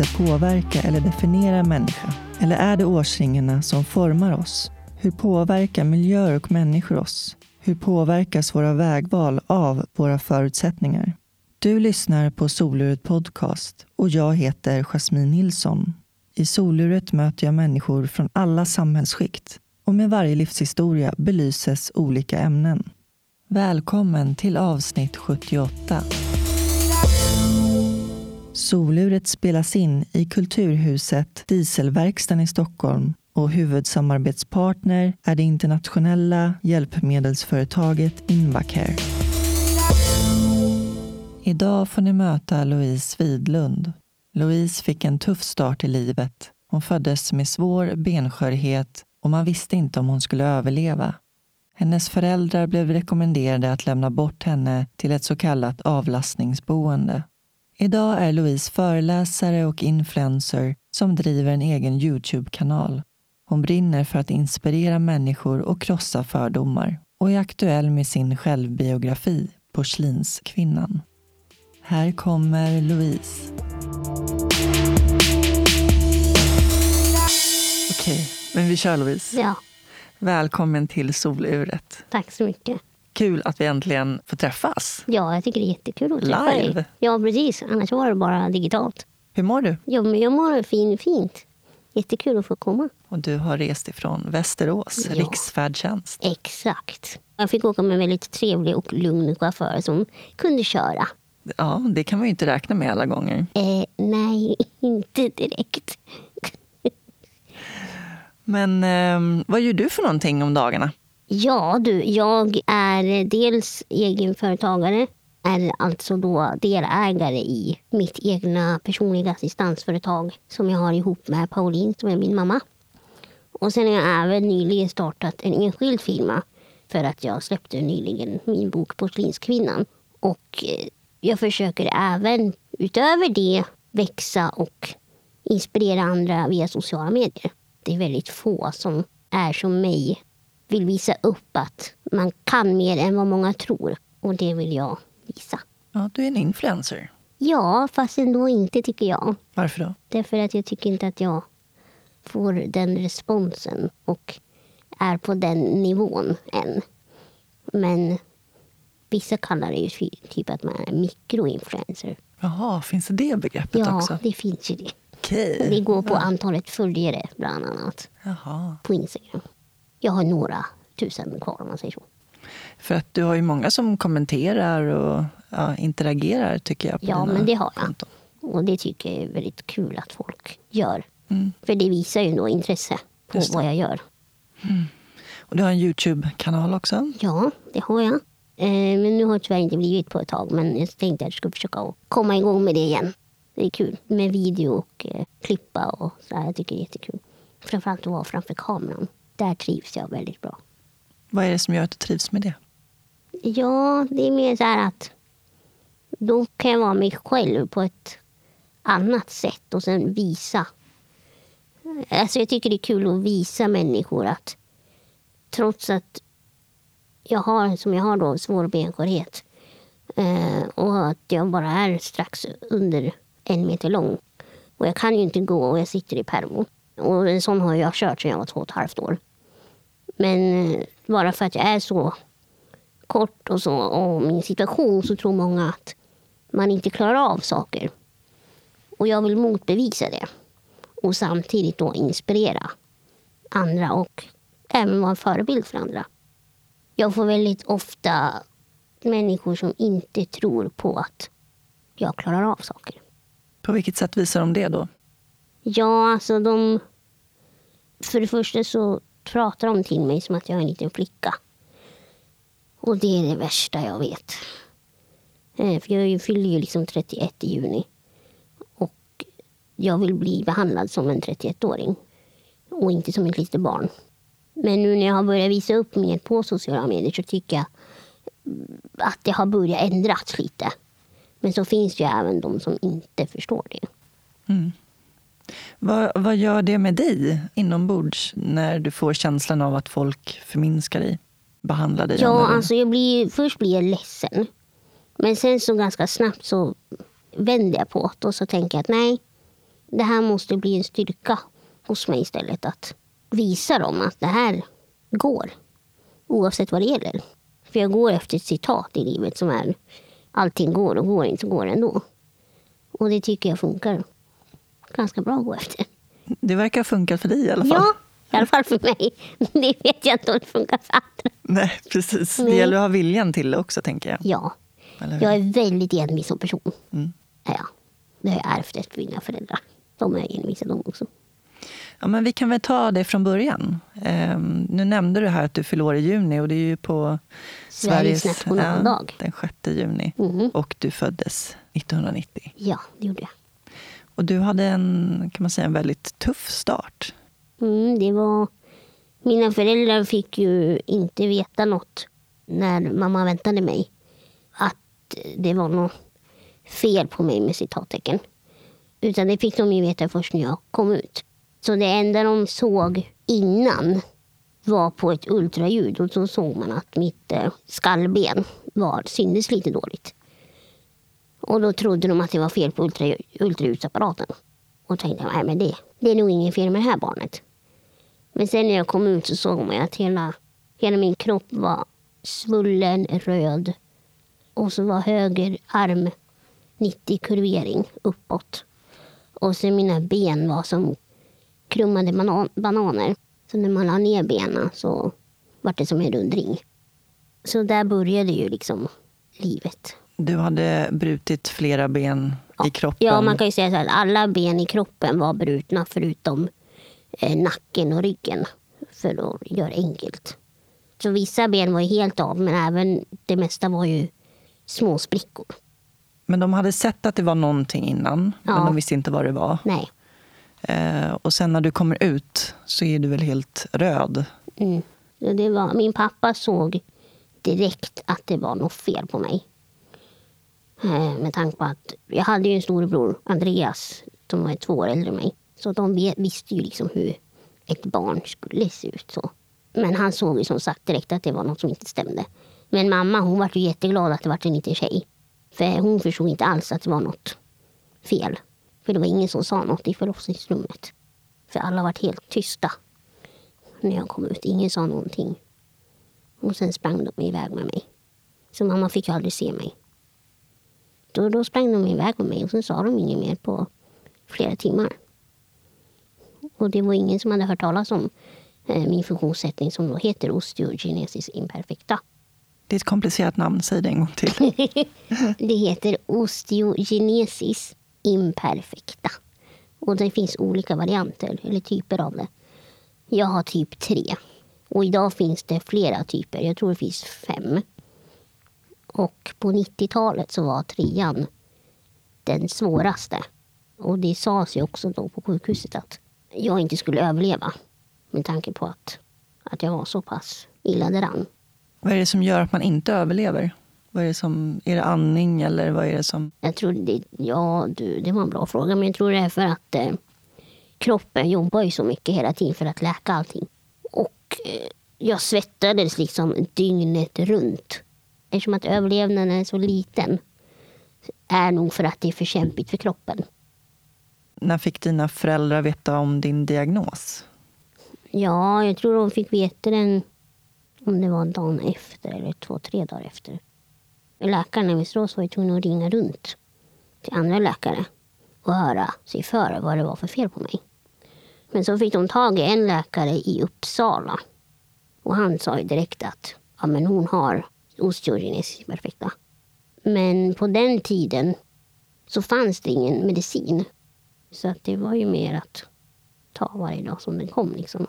händelser påverka eller definiera en människa? Eller är det årsringarna som formar oss? Hur påverkar miljöer och människor oss? Hur påverkas våra vägval av våra förutsättningar? Du lyssnar på Soluret Podcast och jag heter Jasmine Nilsson. I Soluret möter jag människor från alla samhällsskikt och med varje livshistoria belyses olika ämnen. Välkommen till avsnitt 78. Soluret spelas in i Kulturhuset Dieselverkstan i Stockholm och huvudsamarbetspartner är det internationella hjälpmedelsföretaget Invacare. Idag får ni möta Louise Widlund. Louise fick en tuff start i livet. Hon föddes med svår benskörhet och man visste inte om hon skulle överleva. Hennes föräldrar blev rekommenderade att lämna bort henne till ett så kallat avlastningsboende. Idag är Louise föreläsare och influencer som driver en egen Youtube-kanal. Hon brinner för att inspirera människor och krossa fördomar och är aktuell med sin självbiografi Porslinskvinnan. Här kommer Louise. Okej, men vi kör Louise. Ja, Välkommen till Soluret. tack så mycket. Kul att vi äntligen får träffas. Ja, jag tycker det är jättekul att träffa Live? dig. Ja, precis. Annars var det bara digitalt. Hur mår du? Ja, men jag mår fin, fint. Jättekul att få komma. Och du har rest ifrån Västerås, Ja. riksfärdtjänst. Exakt. Jag fick åka med en väldigt trevlig och lugn chaufför som kunde köra. Ja, det kan man ju inte räkna med alla gånger. Eh, nej, inte direkt. Men eh, vad gör du för någonting om dagarna? Ja, du, jag är eh, dels egenföretagare, är alltså då delägare i mitt egna personliga assistansföretag som jag har ihop med Pauline som är min mamma. Och sen har jag även nyligen startat en enskild firma för att jag släppte nyligen min bok Porslinskvinnan. Och eh, jag försöker även utöver det växa och inspirera andra via sociala medier. Det är väldigt få som är som mig vill visa upp att man kan mer än vad många tror. Och det vill jag visa. Ja, du är en influencer. Ja, fast ändå inte tycker jag. Varför då? Därför att jag tycker inte att jag får den responsen och är på den nivån än. Men vissa kallar det ju ty- typ att man är mikroinfluencer. Jaha, finns det det begreppet Ja, också? det finns ju det. Okej. Det går på antalet följare bland annat Jaha. på Instagram. Jag har några tusen kvar om man säger så. För att du har ju många som kommenterar och ja, interagerar tycker jag. Ja, men det har jag. konton. Och det tycker jag är väldigt kul att folk gör. Mm. För det visar ju då intresse på vad jag gör. Och du har en Youtube-kanal också. Ja, det har jag. Eh, men nu har det tyvärr inte blivit på ett tag. Men jag tänkte att jag skulle försöka komma igång med det igen. Det är kul med video och eh, klippa och så här. Jag tycker det är jättekul. Framförallt att vara framför kameran. Där trivs jag väldigt bra. Vad är det som gör att du trivs med det? Ja, det är mer så här att då kan jag vara mig själv på ett annat sätt och sen visa. Alltså jag tycker det är kul att visa människor att trots att jag har, som jag har då, svår benskörhet eh, och att jag bara är strax under en meter lång och jag kan ju inte gå och jag sitter i permo. Och en sån har jag kört sedan jag var två och ett halvt år. Men eh, bara för att jag är så kort och så och min situation så tror många att man inte klarar av saker. Och jag vill motbevisa det. Och samtidigt då inspirera andra och även vara en förebild för andra. Jag får väldigt ofta människor som inte tror på att jag klarar av saker. På vilket sätt visar de det då? Ja, alltså de... För det första så pratar de till mig som att jag är en liten flicka. Och det är det värsta jag vet. Eh, för jag fyller ju liksom 31 i juni. Och jag vill bli behandlad som en 31-åring. Och inte som ett litet barn. Men nu när jag har börjat visa upp mer på sociala medier så tycker jag att det har börjat ändras lite. Men så finns det ju även de som inte förstår det. Mm. Vad, vad gör det med dig inombords när du får känslan av att folk förminskar dig? Behandlar dig Ja, alltså jag blir, först blir jag ledsen. Men sen så ganska snabbt så vänder jag på det och så tänker jag att nej, det här måste bli en styrka hos mig istället. Att visa dem att det här går. Oavsett vad det gäller. För jag går efter ett citat i livet som är allting går och går inte går ändå. Och det tycker jag funkar ganska bra att gå efter. Det verkar ha funkat för dig i alla fall. Ja, i alla fall för mig. Det vet jag inte om det funkar för andra. Nej, precis. Det gäller att ha viljan till det också, tänker jag. Ja, jag är väldigt envis som person. Mm. Ja, ja. Det har jag ärvt efter mina föräldrar. De är envisa de också. Ja, men vi kan väl ta det från början. Ehm, nu nämnde du här att du fyller år i juni och det är ju på Sveriges nationaldag. Ja, den 6 juni. Mhm. Och du föddes 1990. Ja, det gjorde jag. Och du hade en, kan man säga, en väldigt tuff start. Mm, det var... Mina föräldrar fick ju inte veta något när mamma väntade mig. Att det var något fel på mig med citattecken. Utan det fick de ju veta först när jag kom ut. Så det enda de såg innan var på ett ultraljud och så såg man att mitt eh, skallben var, syntes lite dåligt. Och då trodde de att det var fel på ultra, ultraljudsapparaten. Och tänkte nej men det, det är nog ingen fel med det här barnet. Men sen när jag kom ut så såg man att hela, hela min kropp var svullen, röd. Och så var höger arm 90 kurvering uppåt. Och så mina ben var som krummade banan, bananer. Så när man la ner benen så var det som en rund ring. Så där började ju liksom livet. Du hade brutit flera ben i kroppen. Ja, man kan ju säga så här, att alla ben i kroppen var brutna förutom eh, nacken och ryggen. För att göra enkelt. Så vissa ben var ju helt av, men även det mesta var ju små sprickor. Men de hade sett att det var någonting innan, men Ja. de visste inte vad det var. Nej. Eh, och sen när du kommer ut så är du väl helt röd. Mm. Det var, min pappa såg direkt att det var något fel på mig. Eh, med tanke på att jag hade ju en storebror, Andreas, som var två år äldre än mig. Så de visste ju liksom hur ett barn skulle se ut. Så. Men han såg ju som sagt direkt att det var något som inte stämde. Men mamma hon var ju jätteglad att det var en liten tjej. För hon förstod inte alls att det var något fel. För det var ingen som sa något i förlossningsrummet. För alla var helt tysta när jag kom ut. Ingen sa någonting. Och sen sprang de iväg med mig. Så mamma fick ju aldrig se mig. Då, då sprang de iväg med mig och sen sa de inget mer på flera timmar. Och det var ingen som hade hört talas om eh, min funktionssättning som då heter osteogenesis imperfecta. Det är ett komplicerat namn, säg det en gång till. Det heter osteogenesis imperfecta. Och det finns olika varianter, eller typer av det. Jag har typ tre. Och idag finns det flera typer. Jag tror det finns fem. Och på 90-talet så var trean den svåraste. Och det sades ju också då på sjukhuset att jag inte skulle överleva. Med tanke på att, att jag var så pass illa däran. vad är det som gör att man inte överlever? Vad är, det som, är det andning eller vad är det som... Jag tror det, ja, du, det var en bra fråga, men jag tror det är för att eh, kroppen jobbar ju så mycket hela tiden för att läka allting. Och eh, jag svettades liksom dygnet runt. Eftersom att överlevnaden är så liten är nog för att det är för kämpigt för kroppen. När fick dina föräldrar veta om din diagnos? Ja, jag tror de fick veta den om det var dagen efter eller två, tre dagar efter. Läkaren i Västerås var ju tvungen att ringa runt till andra läkare och höra sig för vad det var för fel på mig. Men så fick de tag i en läkare i Uppsala. Och han sa ju direkt att ja, men hon har osteogenesis perfekta. Men på den tiden så fanns det ingen medicin. Så att det var ju mer att ta varje dag som den kom. Liksom.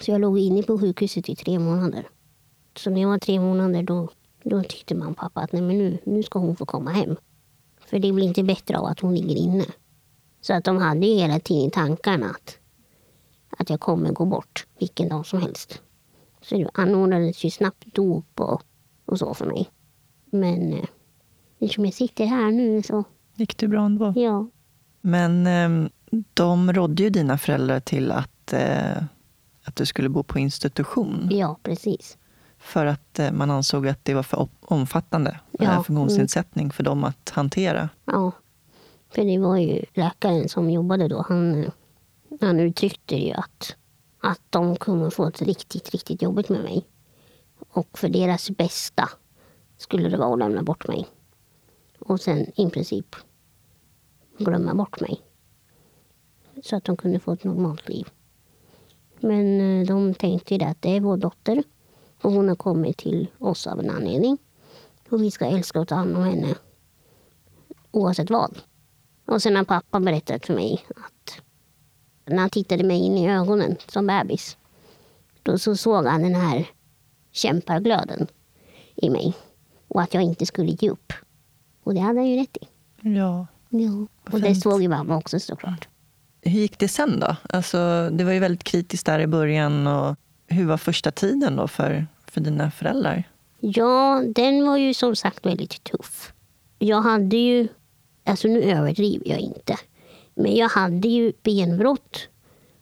Så jag låg inne på sjukhuset i tre månader. Så när jag var tre månader då, då tyckte man pappa att nej, men nu, nu ska hon få komma hem. För det blir inte bättre av att hon ligger inne. Så att de hade ju hela tiden i tankarna att, att jag kommer gå bort vilken dag som helst. Så det anordnades ju snabbt dop och, och så för mig. Men eh, eftersom jag sitter här nu så, Gick det bra ändå? ja. Men eh, de rådde ju dina föräldrar till att, eh, att du skulle bo på institution. Ja, precis. För att eh, man ansåg att det var för omfattande, Ja, ja. funktionsnedsättning för dem att hantera. Ja. För det var ju läkaren som jobbade då. Han, han uttryckte ju att, att de kommer få ett riktigt, riktigt jobbigt med mig. Och för deras bästa skulle det vara att lämna bort mig. Och sen i princip glömma bort mig. Så att de kunde få ett normalt liv. Men eh, de tänkte ju att det är vår dotter. Och hon har kommit till oss av en anledning. Och vi ska älska och ta hand om henne oavsett vad. Och sen har pappa berättat för mig att när han tittade mig in i ögonen som bebis. Då så såg han den här kämparglöden i mig. Och att jag inte skulle ge upp. Och det hade han ju rätt i. Ja. Ja. Och det såg ju mamma också såklart. Hur gick det sen då? Alltså, det var ju väldigt kritiskt där i början. Och hur var första tiden då för, för dina föräldrar? Ja, den var ju som sagt väldigt tuff. Jag hade ju, alltså nu överdriver jag inte, men jag hade ju benbrott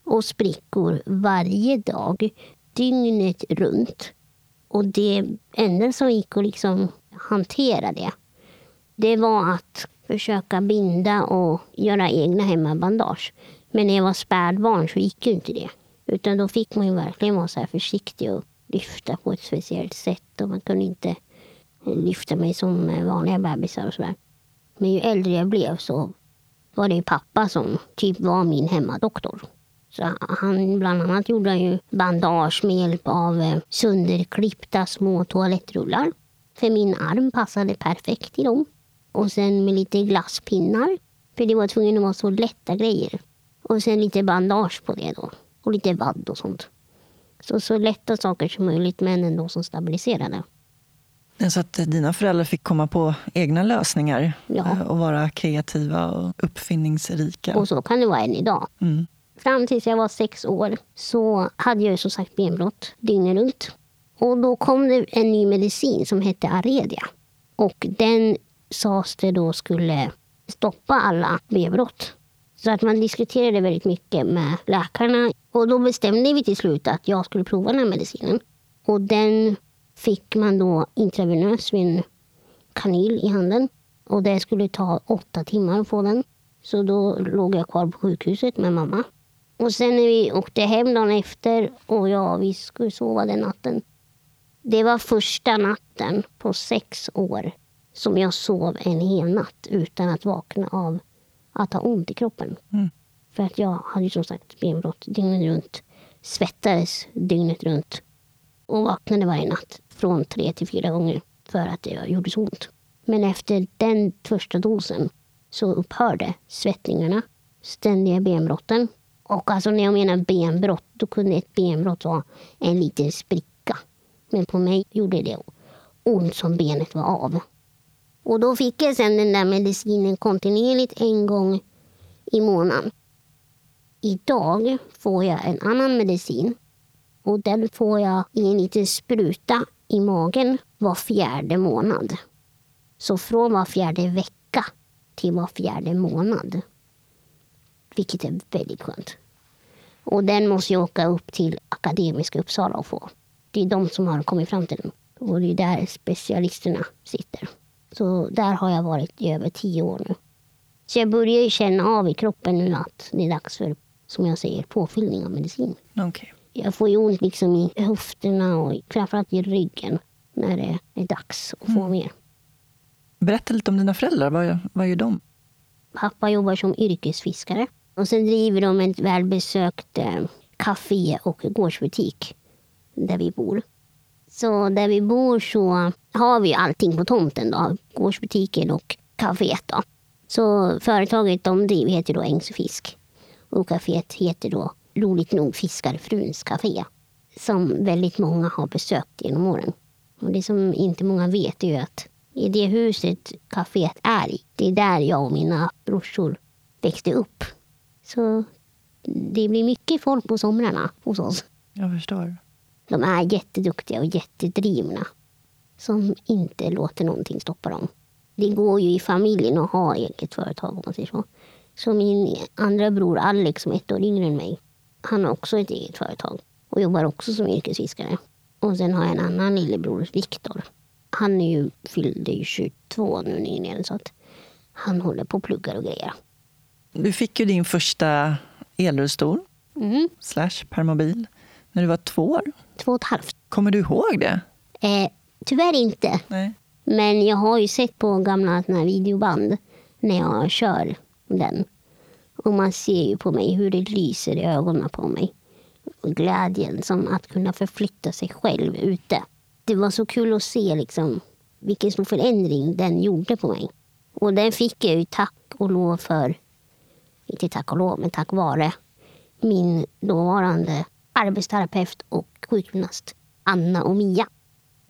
och sprickor varje dag, dygnet runt. Och det enda som gick att liksom hantera det, det var att försöka binda och göra egna hemmabandage. Men när jag var spädbarn så gick ju inte det. Utan då fick man ju verkligen vara så försiktig och lyfta på ett speciellt sätt. Och man kunde inte lyfta mig som eh, vanliga bebisar och sådär. Men ju äldre jag blev så var det pappa som typ var min hemmadoktor. Så han bland annat gjorde ju bandage med hjälp av eh, sönderklippta små toalettrullar. För min arm passade perfekt i dem. Och sen med lite glasspinnar. För det var tvungen att vara så lätta grejer. Och sen lite bandage på det då. Och lite vadd och sånt. Så, så lätta saker som möjligt men ändå som stabiliserade. Så att dina föräldrar fick komma på egna lösningar Ja. eh, och vara kreativa och uppfinningsrika. Och så kan det vara än idag. Mm. Fram tills jag var sex år så hade jag ju som sagt benbrott dygnet runt. Och då kom det en ny medicin som hette Aredia. Och den sades det då skulle stoppa alla benbrott. Så att man diskuterade väldigt mycket med läkarna. Och då bestämde vi till slut att jag skulle prova den här medicinen. Och den fick man då intravenös vid en kanyl i handen. Och det skulle ta åtta timmar att få den. Så då låg jag kvar på sjukhuset med mamma. Och sen när vi åkte hem dagen efter och ja, vi skulle sova den natten. Det var första natten på sex år som jag sov en hel natt utan att vakna av att ha ont i kroppen. Mm. För att jag hade ju som sagt benbrott dygnet runt. Svettades dygnet runt. Och vaknade varje natt från tre till fyra gånger för att det gjorde så ont. Men efter den första dosen så upphörde svettningarna, ständiga benbrotten. Och alltså när jag menar benbrott, då kunde ett benbrott vara en liten spricka. Men på mig gjorde det ont som benet var av. Och då fick jag sen den där medicinen kontinuerligt en gång i månaden. Idag får jag en annan medicin och den får jag i en liten spruta i magen var fjärde månad. Så från var fjärde vecka till var fjärde månad. Vilket är väldigt skönt. Och den måste jag åka upp till Akademiska Uppsala och få. Det är de som har kommit fram till den. Och det är där specialisterna sitter. Så där har jag varit i över tio år nu. Så jag börjar ju känna av i kroppen nu att det är dags för, som jag säger, påfyllning av medicin. Okej. Jag får ju ont liksom i höfterna och framförallt i ryggen när det är dags att få mer. Berätta lite om dina föräldrar. Vad, vad gör de? Pappa jobbar som yrkesfiskare. Och sen driver de ett välbesökt eh, kafé och gårdsbutik där vi bor. Så där vi bor så har vi allting på tomten. Då. Gårdsbutiken och kaféet. Då. Så företaget de driver heter då Ängs Och kaféet heter då roligt nog Fiskarfruns kafé Som väldigt många har besökt genom åren. Och det som inte många vet är ju att i det huset kaféet är i, det är där jag och mina brorsor växte upp. Så det blir mycket folk på somrarna hos oss. Jag förstår. De är jätteduktiga och jättedrivna. Som inte låter någonting stoppa dem. Det går ju i familjen att ha eget företag om man säger så. Så min andra bror Alex som är ett år yngre än mig. Han har också ett eget företag. Och jobbar också som yrkesfiskare. Och sen har jag en annan lillebror, Viktor. Han är ju, fyllde ju 22 nu nyligen. Så att han håller på och pluggar och grejer. Du fick ju din första elrullstol Mm. slash permobil när du var två år. Två och ett halvt. Kommer du ihåg det? Eh, tyvärr inte. Nej. Men jag har ju sett på gamla såna videoband när jag kör den. Och man ser ju på mig hur det lyser i ögonen på mig. Och glädjen som att kunna förflytta sig själv ute. Det var så kul att se liksom vilken stor förändring den gjorde på mig. Och den fick jag ju tack och lov för, inte tack och lov, men tack vare min dåvarande arbetsterapeut och sjukgymnast Anna och Mia.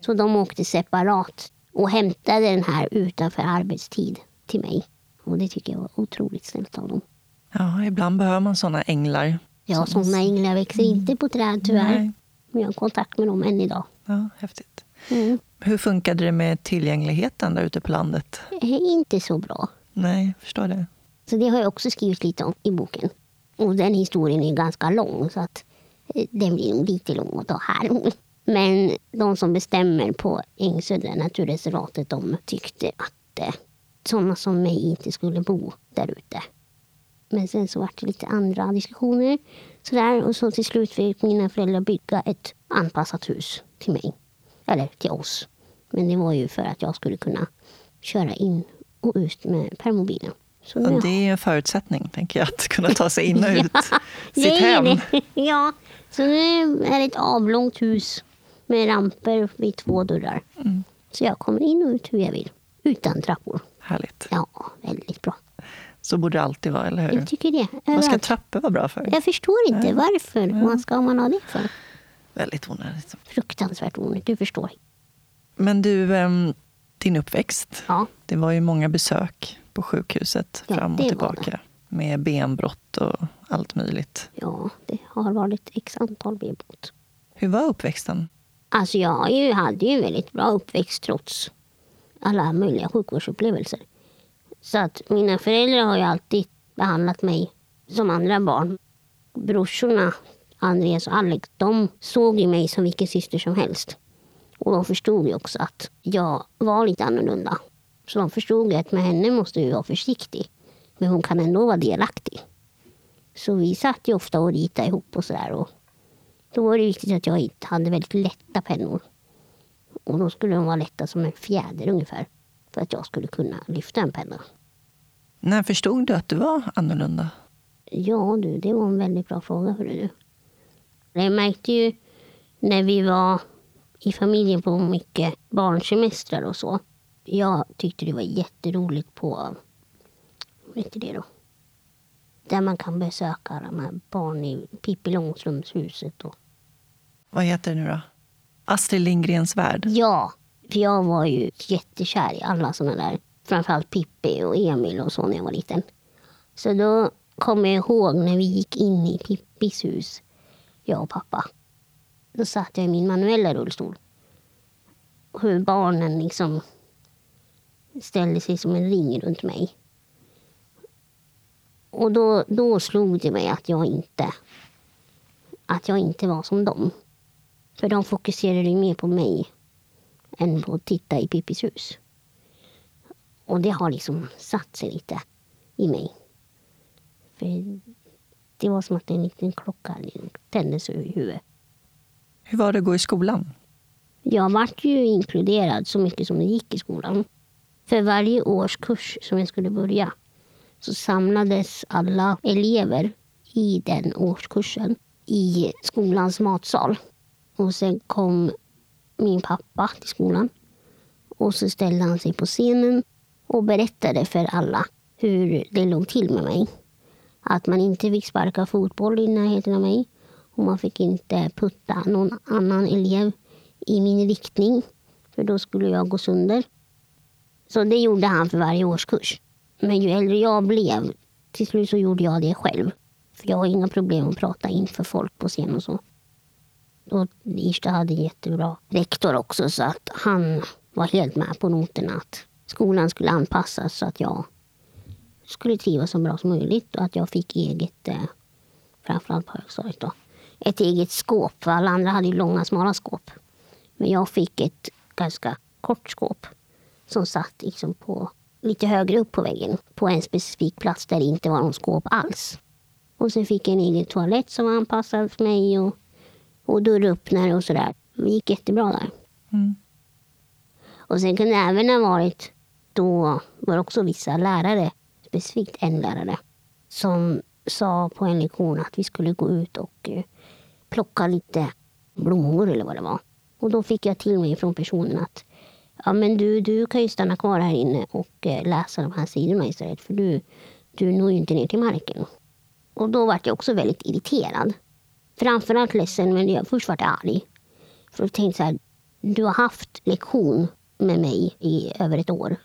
Så de åkte separat och hämtade den här utanför arbetstid till mig. Och det tycker jag var otroligt snällt av dem. Ja, ibland behöver man såna änglar. Ja, sådana änglar växer inte på träd tyvärr. Nej. Men jag har kontakt med dem än idag. Ja, häftigt. Mm. Hur funkade det med tillgängligheten där ute på landet? Det är inte så bra. Nej, förstår det. Så det har jag också skrivit lite om i boken. Och den historien är ganska lång så att eh, den blir nog lite lång att ta här. Men de som bestämmer på Ängsödra naturreservatet de tyckte att eh, sådana som mig inte skulle bo där ute. Men sen så var det lite andra diskussioner. Sådär. Och så till slut fick mina föräldrar bygga ett anpassat hus till mig. Eller till oss. Men det var ju för att jag skulle kunna köra in och ut med permobilen. Så Ja, nu det är en förutsättning, tänker jag, att kunna ta sig in och ut Ja, sitt hem. det. Ja, så nu är det ett avlångt hus med ramper vid två dörrar. Mm. Så jag kommer in och ut hur jag vill. Utan trappor. Härligt. Ja, väldigt bra. Så borde det alltid vara, eller hur? Jag tycker det. Vad ska trappor vara bra för? Jag förstår inte varför. Vad ska man ha det för? Väldigt onödigt. Fruktansvärt onödigt. Du förstår. Men du, ehm, din uppväxt. Ja, Det var ju många besök på sjukhuset Ja, fram och tillbaka. Med benbrott och allt möjligt. ja, det har varit x antal benbrott. Hur var uppväxten? Alltså jag ju, hade ju en väldigt bra uppväxt trots alla möjliga sjukvårdsupplevelser. Så att mina föräldrar har ju alltid behandlat mig som andra barn. Brorsorna, Andreas och Alex, de såg ju mig som vilken syster som helst. Och de förstod ju också att jag var lite annorlunda. Så de förstod att med henne måste vi vara försiktig. Men hon kan ändå vara delaktig. Så vi satt ju ofta och ritade ihop och sådär. Och då var det viktigt att jag hade väldigt lätta pennor. Och då skulle de vara lätta som en fjäder ungefär. För att jag skulle kunna lyfta en penna. När förstod du att du var annorlunda? Ja du, det var en väldigt bra fråga hörru du. Jag märkte ju när vi var i familjen på mycket barnsemestrar och så. Jag tyckte det var jätteroligt på, vad heter det då? Där man kan besöka de här barn i Pippi Långstrumps-huset. Och... Vad heter det nu då? Astrid Lindgrens värld. Ja, för jag var ju jättekär i alla såna där. Framförallt Pippi och Emil och så när jag var liten. Så då kommer jag ihåg när vi gick in i Pippis hus, jag och pappa. Då satt jag i min manuella rullstol. Hur barnen liksom ställde sig som en ring runt mig. Och då, då slog det mig att jag inte att jag inte var som dem. För de fokuserade mer på mig än på att titta i Pippis hus. Och det har liksom satt sig lite i mig. För det var som att en liten klocka tändes i huvudet. Hur var det att gå i skolan? Jag vart ju inkluderad så mycket som det gick i skolan. För varje årskurs som jag skulle börja så samlades alla elever i den årskursen i skolans matsal. Och sen kom min pappa till skolan. Och så ställde han sig på scenen och berättade för alla hur det låg till med mig. Att man inte fick sparka fotboll i närheten av mig. Och man fick inte putta någon annan elev i min riktning. För då skulle jag gå sönder. Så det gjorde han för varje årskurs. Men ju äldre jag blev, till slut så gjorde jag det själv. För jag har inga problem att prata inför folk på scen och så. Och Irsta hade en jättebra rektor också så att han var helt med på noterna att skolan skulle anpassas så att jag skulle trivas så bra som möjligt och att jag fick eget, eh, framförallt på högstadiet då, ett eget skåp. För alla andra hade ju långa smala skåp. Men jag fick ett ganska kort skåp som satt liksom på lite högre upp på väggen på en specifik plats där det inte var någon skåp alls. Och sen fick jag en egen toalett som var anpassad för mig och, och dörröppnare och sådär. Det gick jättebra där. Mm. Och sen kunde det även ha varit, då var det också vissa lärare, specifikt en lärare, som sa på en lektion att vi skulle gå ut och eh, plocka lite blommor eller vad det var. Och då fick jag till mig från personen att ja, men du, du kan ju stanna kvar här inne och eh, läsa de här sidorna istället för du, du når ju inte ner till marken. Och då var jag också väldigt irriterad. Framförallt ledsen, men jag först var jag arg. För jag tänkte så här, du har haft lektion med mig i över ett år.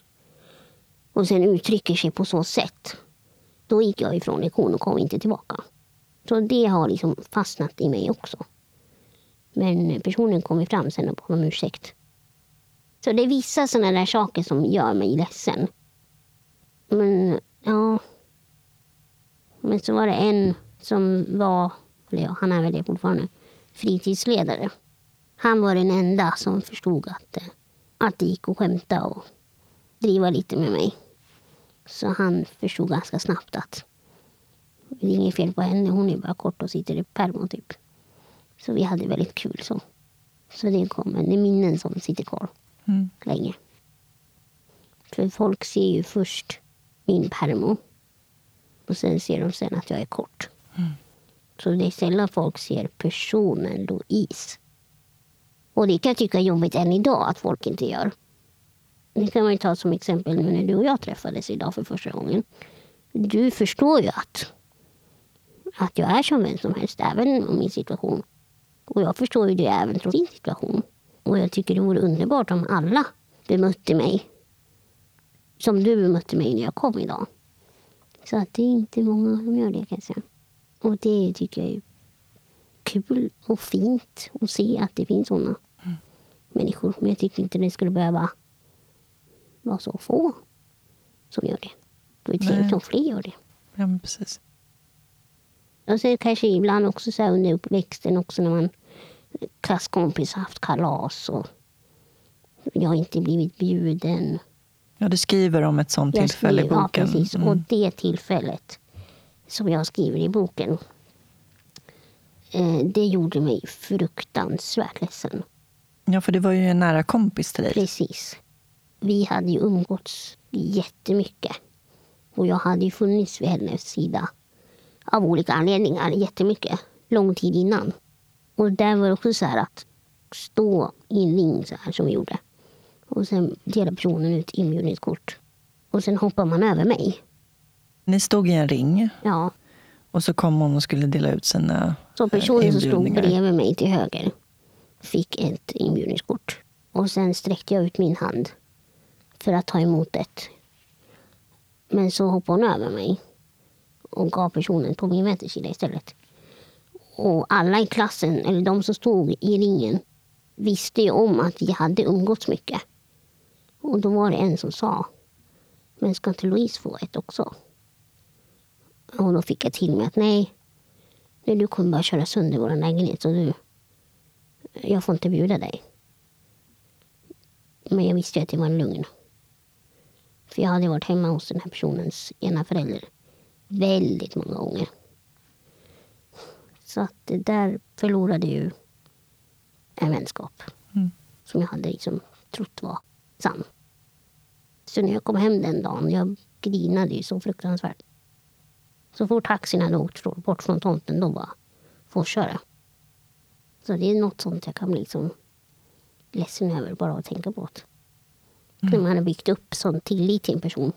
Och sen uttrycker sig på så sätt. Då gick jag ifrån lektion och kom inte tillbaka. Så det har liksom fastnat i mig också. Men personen kom fram sen och bad om ursäkt. Så det är vissa sådana där saker som gör mig ledsen. Men ja. Men så var det en som var, eller ja, han är väl det fortfarande, fritidsledare. Han var den enda som förstod att, eh, att det gick att skämta och driva lite med mig. Så han förstod ganska snabbt att det är inget fel på henne. Hon är bara kort och sitter i permo typ. Så vi hade väldigt kul så. Så det kommer, det är minnen som sitter kvar Mm. länge. För folk ser ju först min permo. Och sen ser de sen att jag är kort. Så det är sällan folk ser personen Louise. Och det kan jag tycka är jobbigt än idag att folk inte gör. Det kan man ju ta som exempel nu när du och jag träffades idag för första gången. Du förstår ju att, att jag är som vem som helst, även om min situation. Och jag förstår ju det även trots din situation. Och jag tycker det vore underbart om alla bemötte mig som du bemötte mig när jag kom idag. Så att det är inte många som gör det kan jag säga. Och det tycker jag är kul och fint att se att det finns sådana människor. Men jag tycker inte det skulle behöva vara så få som gör det. Det är trevligt om fler gör det. Ja, precis. Och så kanske ibland också så här under uppväxten också när man klasskompis haft kalas och jag har inte blivit bjuden. Ja, du skriver om ett sånt Jag tillfälle i skriver- boken. Ja, precis. Och Mm. det tillfället som jag skriver i boken eh, det gjorde mig fruktansvärt ledsen. Ja, för det var ju en nära kompis till dig. Precis. Vi hade ju umgåtts jättemycket. Och jag hade ju funnits vid hennes sida av olika anledningar jättemycket. Lång tid innan. Och där var det också så här att stå i en ring så här som vi gjorde. Och sen delar personen ut inbjudningskort. Och sen hoppar man över mig. Ni stod i en ring Ja, och så kom hon och skulle dela ut sina så personen som stod bredvid mig till höger fick ett inbjudningskort. Och sen sträckte jag ut min hand för att ta emot det. Men så hoppade hon över mig och gav personen på min vänstersida istället. Och alla i klassen, eller de som stod i ringen, visste ju om att vi hade umgåtts mycket. Och då var det en som sa, men ska inte Louise få ett också? Och då fick jag till mig att nej, Nej, du kommer bara köra sönder vår lägenhet. Så du, jag får inte bjuda dig. Men jag visste ju att det var en lugn. För jag hade varit hemma hos den här personens ena förälder väldigt många gånger. Så att det där förlorade ju en vänskap. Mm. Som jag hade liksom trott var sann. Så när jag kom hem den dagen, jag grinade ju så fruktansvärt. Så fort taxin hade åkt bort från tomten, då var fortkörde. Så det är något sånt jag kan bli liksom ledsen över bara att tänka på. Det. När man har byggt upp sån tillit till en person.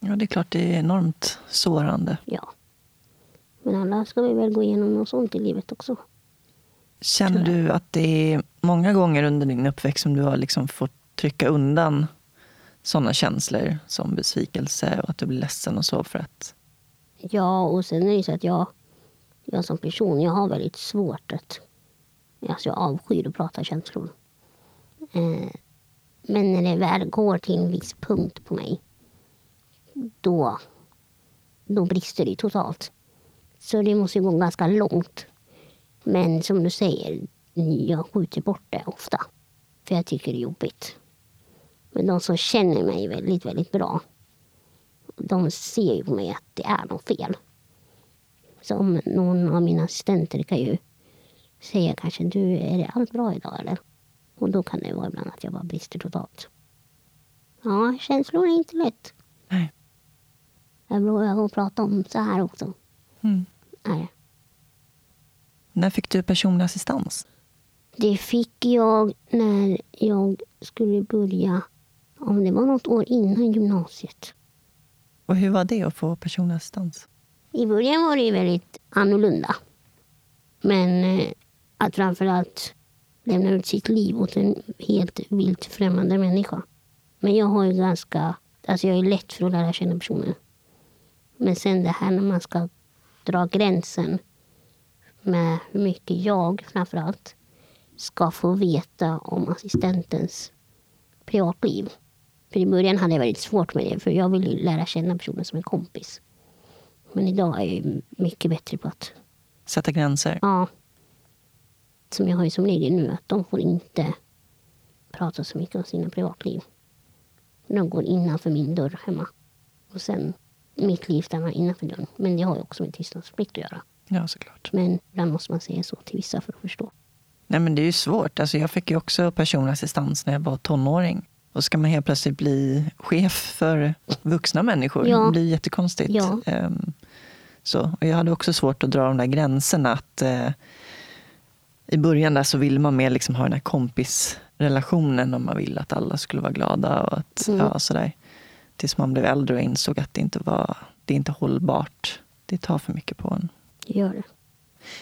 Ja, det är klart det är enormt sårande. Ja. Men alla ska vi väl gå igenom något sånt i livet också. Känner du att det är många gånger under din uppväxt som du har liksom fått trycka undan sådana känslor som besvikelse och att du blir ledsen och så för att... Ja, och sen är det så att jag, jag som person, jag har väldigt svårt att... Alltså jag avskyr att prata känslor. Eh, men när det väl går till en viss punkt på mig, då, då brister det totalt. Så det måste gå ganska långt. Men som du säger, jag skjuter bort det ofta. För jag tycker det är jobbigt. Men de som känner mig väldigt, väldigt bra, de ser ju på mig att det är något fel. Som någon av mina assistenter kan ju säga kanske, du, är det allt bra idag eller? Och då kan det vara ibland att jag bara brister totalt. Ja, känslor är inte lätt. Nej. Jag att prata om så här också. Mm. Nej. När fick du personlig assistans? Det fick jag när jag skulle börja, om det var något år innan gymnasiet. Och hur var det att få personlig assistans? I början var det väldigt annorlunda. Men eh, att framförallt lämna ut sitt liv åt en helt vilt främmande människa. Men jag har ju ganska, alltså jag är lätt för att lära känna personer. Men sen det här när man ska dra gränsen med hur mycket jag framförallt ska få veta om assistentens privatliv. För i början hade jag väldigt svårt med det, för jag ville lära känna personen som en kompis. Men idag är jag mycket bättre på att, Sätta gränser? ja, som jag har ju som regel nu, att de får inte prata så mycket om sina privatliv. De går innanför min dörr hemma. Och sen, mitt liv stannar innanför dörren. Men det har ju också med tystnadsplikt att göra. Ja, såklart. Men ibland måste man säga så till vissa för att förstå. Nej, men det är ju svårt. Alltså, jag fick ju också personlig assistans när jag var tonåring. Och ska man helt plötsligt bli chef för vuxna människor, Ja. det blir jättekonstigt. Ja. Ehm, så. Och jag hade också svårt att dra de där gränserna. Att, eh, I början där så ville man mer liksom ha den här kompisrelationen och man ville att alla skulle vara glada. Och att, Mm. ja, sådär. Tills man blev äldre och insåg att det inte var det är inte hållbart. Det tar för mycket på en. Det gör det.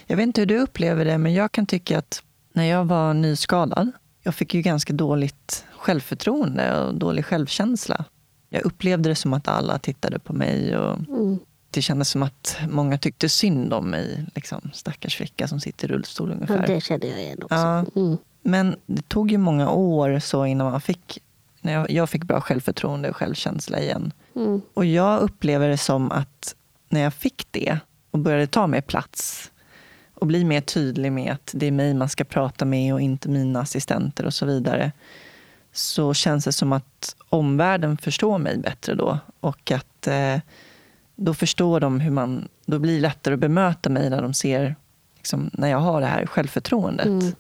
Jag vet inte hur du upplever det, men jag kan tycka att när jag var nyskadad, jag fick ju ganska dåligt självförtroende och dålig självkänsla. Jag upplevde det som att alla tittade på mig och Mm. det kändes som att många tyckte synd om mig. Liksom, stackars flicka som sitter i rullstol Ja, ungefär. det kände jag igen också. Ja. Mm. Men det tog ju många år så innan man fick, när jag, jag fick bra självförtroende och självkänsla igen. Mm. Och jag upplever det som att när jag fick det och började ta mer plats och bli mer tydlig med att det är mig man ska prata med och inte mina assistenter och så vidare så känns det som att omvärlden förstår mig bättre då. Och att eh, då förstår de hur man... Då blir det lättare att bemöta mig när de ser liksom, när jag har det här självförtroendet. Mm.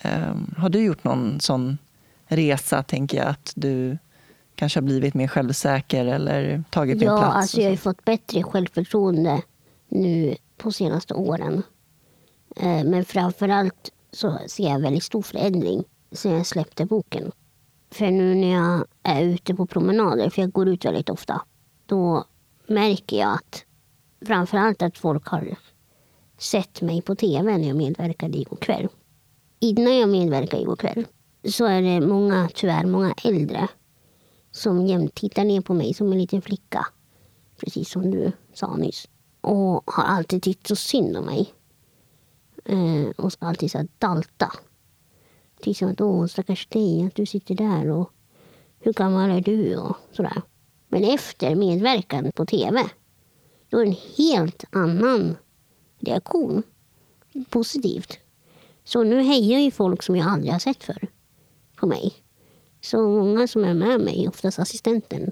Ehm, har du gjort någon sån resa, tänker jag, att du kanske har blivit mer självsäker eller tagit mer Ja, plats? alltså och jag har ju fått bättre självförtroende nu på senaste åren. Eh, Men framförallt så ser jag väldigt stor förändring sen jag släppte boken. För nu när jag är ute på promenader, för jag går ut väldigt ofta, då märker jag att framförallt att folk har sett mig på tv när jag medverkade igår kväll. Innan jag medverkade igår kväll så är det många, tyvärr många äldre som jämt tittar ner på mig som en liten flicka. Precis som du sa nyss. Och har alltid tyckt så synd om mig. Eh, och ska alltid så här dalta. Typ som att åh stackars dig att du sitter där och hur gammal är du och sådär. Men efter medverkan på tv då är det en helt annan reaktion. Positivt. Så nu hejar ju folk som jag aldrig har sett förr på mig. Så många som är med mig, oftast assistenten,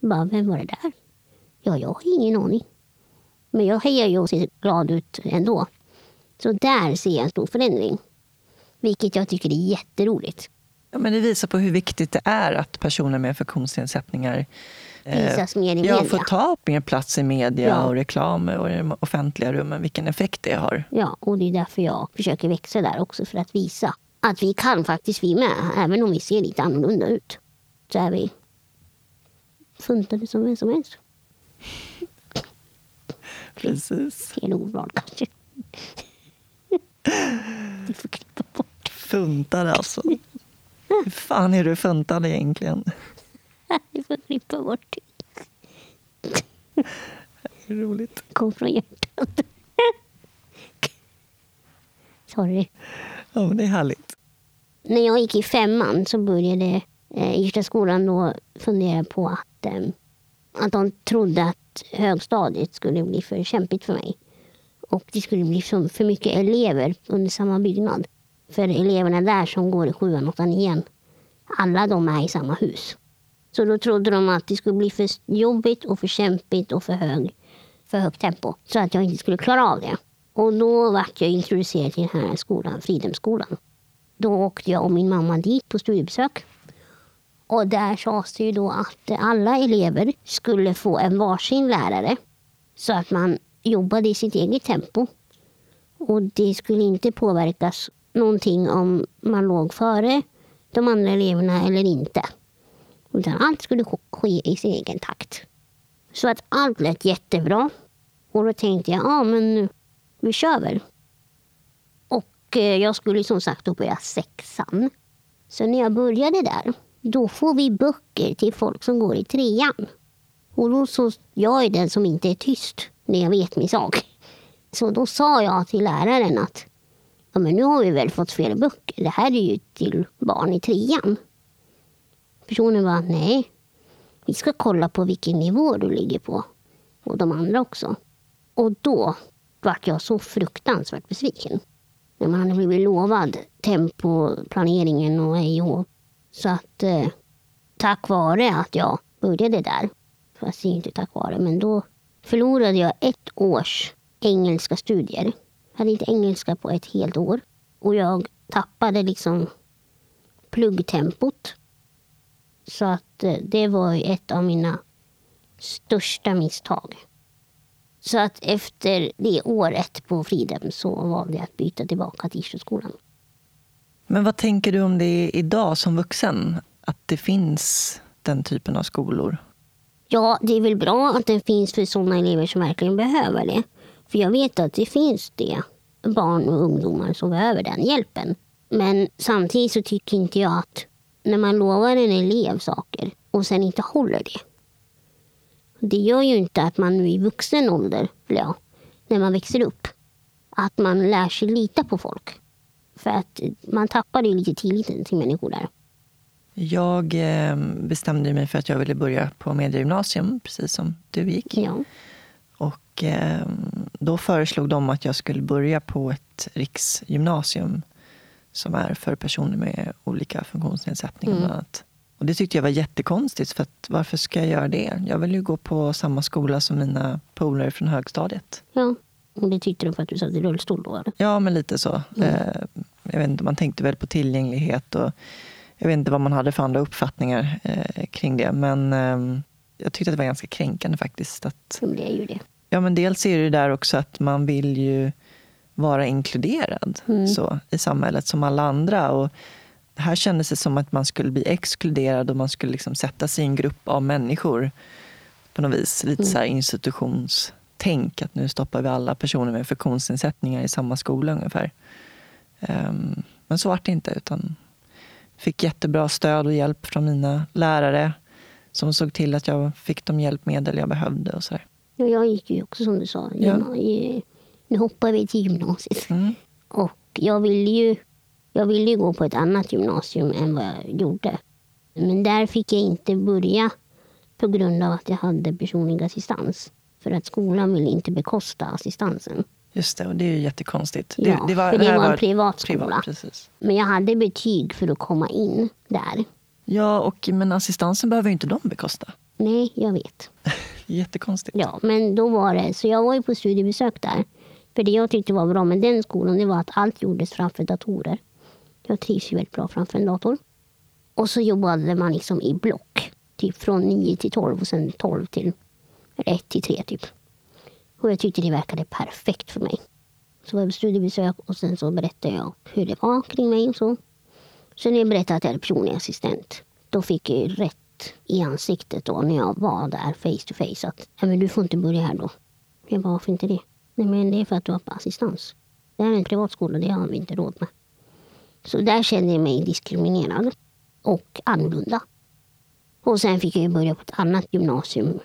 bara, vem var det där? Ja, jag har ingen aning. Men jag hejar ju och ser glad ut ändå. Så där ser jag en stor förändring. Vilket jag tycker är jätteroligt. Ja, men det visar på hur viktigt det är att personer med funktionsnedsättningar eh, Visas mer i ja, media. får ta mer plats i media Ja. och reklam och i de offentliga rummen. Vilken effekt det har. Ja, och det är därför jag försöker växa där också. För att visa att vi kan faktiskt vi med. Även om vi ser lite annorlunda ut. Så är vi funtade som vem som helst. Precis. Fel ordval kanske. Vi får klippa bort. Funtade alltså. Hur fan är du funtad egentligen? Vi får klippa bort. Det är roligt. Kom från hjärtat. Sorry. Ja, men det är härligt. När jag gick i femman så började eh, Irsta skolan då fundera på att, eh, att de trodde att högstadiet skulle bli för kämpigt för mig. Och det skulle bli för, för mycket elever under samma byggnad. För eleverna där som går i sjuan, åttan, nian alla de är i samma hus. Så då trodde de att det skulle bli för jobbigt och för kämpigt och för, hög, för högt tempo. Så att jag inte skulle klara av det. Och då vart jag introducerad till den här skolan, Fridhemsskolan. Då åkte jag och min mamma dit på studiebesök. Och där sades det ju då att alla elever skulle få en varsin lärare. Så att man jobbade i sitt eget tempo. Och det skulle inte påverkas någonting om man låg före de andra eleverna eller inte. Utan allt skulle ske i sin egen takt. Så att allt lät jättebra. Och då tänkte jag, ja men vi kör väl. Och eh, jag skulle som sagt då börja sexan. Så när jag började där, då får vi böcker till folk som går i trean. Och då så, jag är den som inte är tyst när jag vet min sak. Så då sa jag till läraren att ja, men nu har vi väl fått fel böcker. Det här är ju till barn i trean. Personen var nej, vi ska kolla på vilken nivå du ligger på. Och de andra också. Och då vart jag så fruktansvärt besviken. När man hade blivit lovad tempoplaneringen och ej och Så att eh, tack vare att jag började där, fast det är inte tack vare, men då förlorade jag ett års engelska studier. Jag hade inte engelska på ett helt år. Och jag tappade liksom pluggtempot. Så att eh, det var ett av mina största misstag. Så att efter det året på Fridhem så valde jag att byta tillbaka till Isjöskolan. Men vad tänker du om det idag som vuxen? Att det finns den typen av skolor? Ja, det är väl bra att den finns för sådana elever som verkligen behöver det. För jag vet att det finns det. Barn och ungdomar som behöver den hjälpen. Men samtidigt så tycker inte jag att när man lovar en elev saker och sen inte håller det. Det gör ju inte att man i vuxen ålder, eller ja, när man växer upp, att man lär sig lita på folk. För att man tappar ju lite tilliten till människor där. Jag eh, bestämde mig för att jag ville börja på mediegymnasium, precis som du gick. Ja. Och eh, då föreslog de att jag skulle börja på ett riksgymnasium som är för personer med olika funktionsnedsättningar. Mm. Bland annat. Och det tyckte jag var jättekonstigt. För att, varför ska jag göra det? Jag vill ju gå på samma skola som mina polare från högstadiet. Ja, och det tyckte du för att du satt i rullstol då? Eller? Ja, men lite så. Mm. Eh, jag vet inte, man tänkte väl på tillgänglighet. Och jag vet inte vad man hade för andra uppfattningar eh, kring det. Men eh, jag tyckte att det var ganska kränkande faktiskt. Att, det är ju det. Ja, men dels är det där också att man vill ju vara inkluderad mm. så, i samhället som alla andra. Och här kändes det som att man skulle bli exkluderad och man skulle liksom sätta sig i en grupp av människor på något vis. Lite mm. så här institutionstänk, att nu stoppar vi alla personer med funktionsnedsättningar i samma skola ungefär. Um, men så var det inte, utan fick jättebra stöd och hjälp från mina lärare som såg till att jag fick de hjälpmedel jag behövde. och så där. Ja, jag gick ju också som du sa. Ja. Nu hoppar vi till gymnasiet. Mm. Och jag ville ju jag ville ju gå på ett annat gymnasium än vad jag gjorde. Men där fick jag inte börja på grund av att jag hade personlig assistans. För att skolan ville inte bekosta assistansen. Just det, och det är ju jättekonstigt. Ja, det, det var, för det, det var en privatskola. Privat, Men jag hade betyg för att komma in där. Ja, och, men assistansen behöver ju inte de bekosta. Nej, jag vet. Jättekonstigt. Ja, men då var det, så jag var ju på studiebesök där. För det jag tyckte var bra med den skolan det var att allt gjordes framför datorer. Jag trivs ju väldigt bra framför en dator. Och så jobbade man liksom i block. Typ från 9 till 12 och sen 12 till 1 till 3 typ. Och jag tyckte det verkade perfekt för mig. Så var jag på studiebesök och sen så berättade jag hur det var kring mig och så. Sen när jag berättade att jag hade personlig assistent, då fick jag ju rätt i ansiktet då när jag var där face to face att Nej, men du får inte börja här då. Jag bara, varför inte det? Nej men det är för att du har på assistans. Det här är en privatskola, det har vi inte råd med. Så där kände jag mig diskriminerad och annorlunda. Och sen fick jag börja på ett annat gymnasium.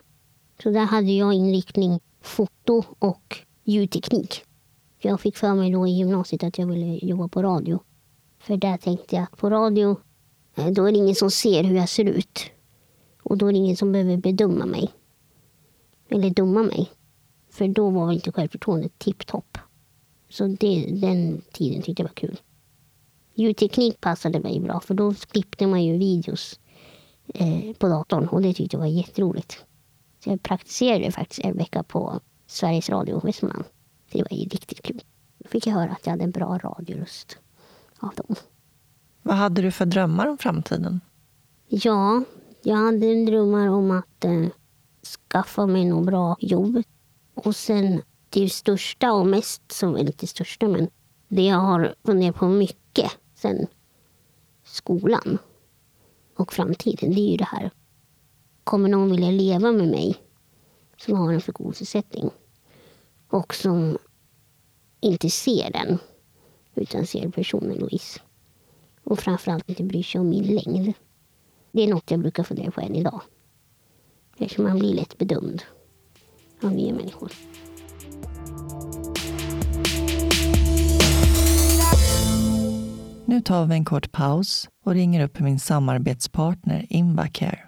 Så där hade jag inriktning foto och ljudteknik. Jag fick för mig då i gymnasiet att jag ville jobba på radio. För där tänkte jag att på radio, eh, då är det ingen som ser hur jag ser ut. Och då är det ingen som behöver bedöma mig. Eller döma mig. För då var väl inte självförtroendet tipptopp. Så det, den tiden tyckte jag var kul ljudteknik passade mig bra för då klippte man ju videos eh, på datorn och det tyckte jag var jätteroligt. Så jag praktiserade faktiskt en vecka på Sveriges Radio Västmanland. Det var ju riktigt kul. Då fick jag höra att jag hade en bra radioröst av dem. Vad hade du för drömmar om framtiden? Ja, jag hade en drömmar om att eh, skaffa mig något bra jobb. Och sen det största och mest, som är lite största, men det jag har funderat på mycket sen skolan och framtiden, det är ju det här. Kommer någon vilja leva med mig som har en funktionsnedsättning och som inte ser den, utan ser personen Louise. Och framförallt inte bryr sig om min längd. Det är något jag brukar fundera på än idag. Eftersom man blir lätt bedömd av nya människor. Nu tar vi en kort paus och ringer upp min samarbetspartner Invacare.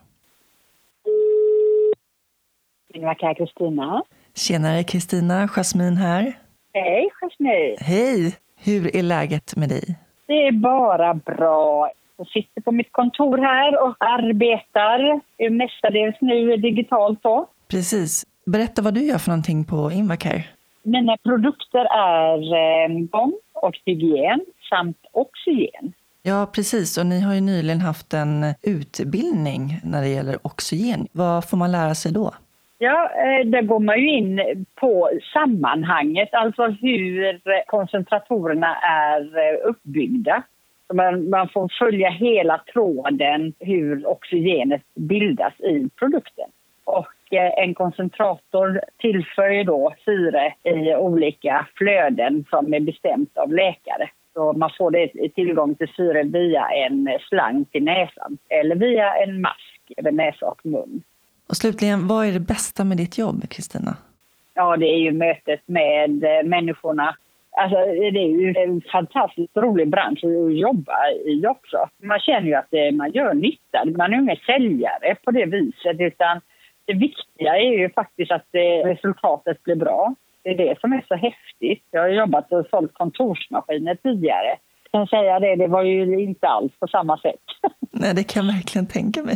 Invacare Kristina. Tjenare Kristina, Jasmin här. Hej Jasmin. Hej! Hur är läget med dig? Det är bara bra. Jag sitter på mitt kontor här och arbetar mestadels nu digitalt då. Precis. Berätta vad du gör för någonting på Invacare. Mina produkter är eh, gång och hygien samt oxygen. Ja, precis. Och ni har ju nyligen haft en utbildning när det gäller oxygen. Vad får man lära sig då? Ja, eh, där går man ju in på sammanhanget, alltså hur koncentratorerna är eh, uppbyggda. Man, man får följa hela tråden hur oxygenet bildas i produkten. Och eh, en koncentrator tillför då syre i olika flöden som är bestämt av läkare. Så man får det, tillgång till syre via en slang till näsan eller via en mask över näsa och mun. Och slutligen, vad är det bästa med ditt jobb, Kristina? Ja, det är ju mötet med människorna. Alltså, det är ju en fantastiskt rolig bransch att jobba i också. Man känner ju att man gör nytta. Man är ingen säljare på det viset, utan det viktiga är ju faktiskt att resultatet blir bra. Det är det som är så häftigt. Jag har jobbat och sålt kontorsmaskiner tidigare. Jag kan säga det, det var ju inte alls på samma sätt. Nej, det kan jag verkligen tänka mig.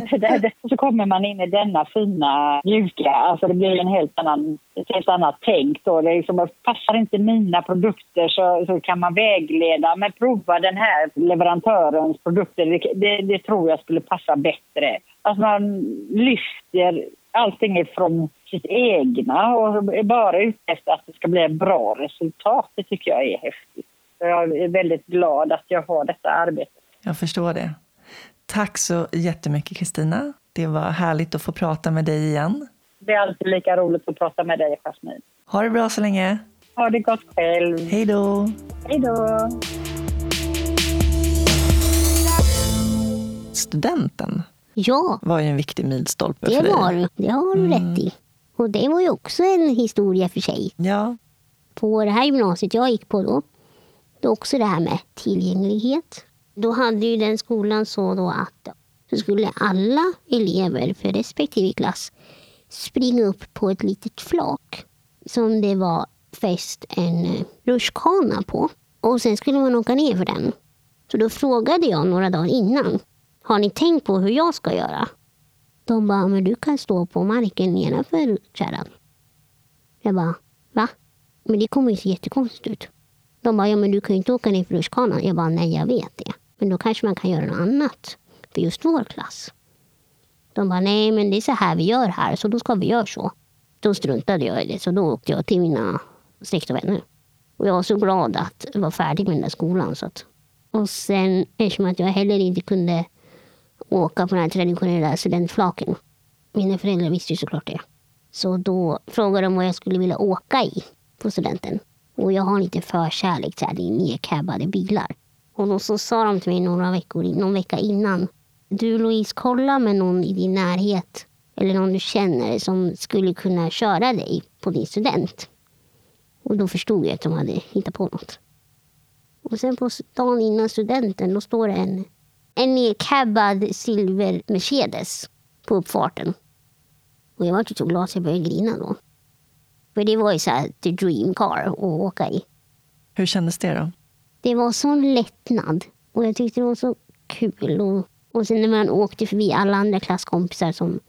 så kommer man in i denna fina, mjuka, alltså det blir en helt annan, ett helt annat tänk då. Det liksom, passar inte mina produkter så, så kan man vägleda, men prova den här leverantörens produkter, det, det, det tror jag skulle passa bättre. Alltså man lyfter allting ifrån sitt egna och är bara ute efter att det ska bli ett bra resultat. Det tycker jag är häftigt. Jag är väldigt glad att jag har detta arbete. Jag förstår det. Tack så jättemycket Kristina. Det var härligt att få prata med dig igen. Det är alltid lika roligt att prata med dig, Jasmin. Ha det bra så länge. Ha det gott själv. Hej då. Hej då. Studenten Ja, var ju en viktig milstolpe det för dig. var. Det har du rätt i. Och det var ju också en historia för sig. Ja, På det här gymnasiet jag gick på då, då också det här med tillgänglighet. Då hade ju den skolan så då att så skulle alla elever för respektive klass springa upp på ett litet flak som det var fäst en eh, rutschkana på. Och sen skulle man åka ner för den. Så då frågade jag några dagar innan. Har ni tänkt på hur jag ska göra? De bara, men du kan stå på marken nedanför kärran. Jag bara, va? Men det kommer ju se jättekonstigt ut. De bara, ja men du kan ju inte åka ner för rutschkanan. Jag bara, nej jag vet det. Men då kanske man kan göra något annat för just vår klass. De bara, nej men det är så här vi gör här, så då ska vi göra så. Då struntade jag i det, så då åkte jag till mina släkt och vänner. Och jag var så glad att jag var färdig med den där skolan. Så att. Och sen, eftersom att jag heller inte kunde åka på den här traditionella studentflaken. Mina föräldrar visste ju såklart det. Så då frågade de vad jag skulle vilja åka i på studenten. Och jag har lite förkärlek till nedcabbade bilar. Och då så sa de till mig några veckor, någon vecka innan. Du Louise, kolla med någon i din närhet eller någon du känner som skulle kunna köra dig på din student. Och då förstod jag att de hade hittat på något. Och sen på dagen innan studenten, då står det en, en nedcabbad silver Mercedes på uppfarten. Och jag var så glad så jag började grina då. För det var ju så här the dream car att åka i. hur kändes det då? Det var sån lättnad Och jag tyckte det var så kul. Och, och sen när man åkte förbi alla andra klasskompisar som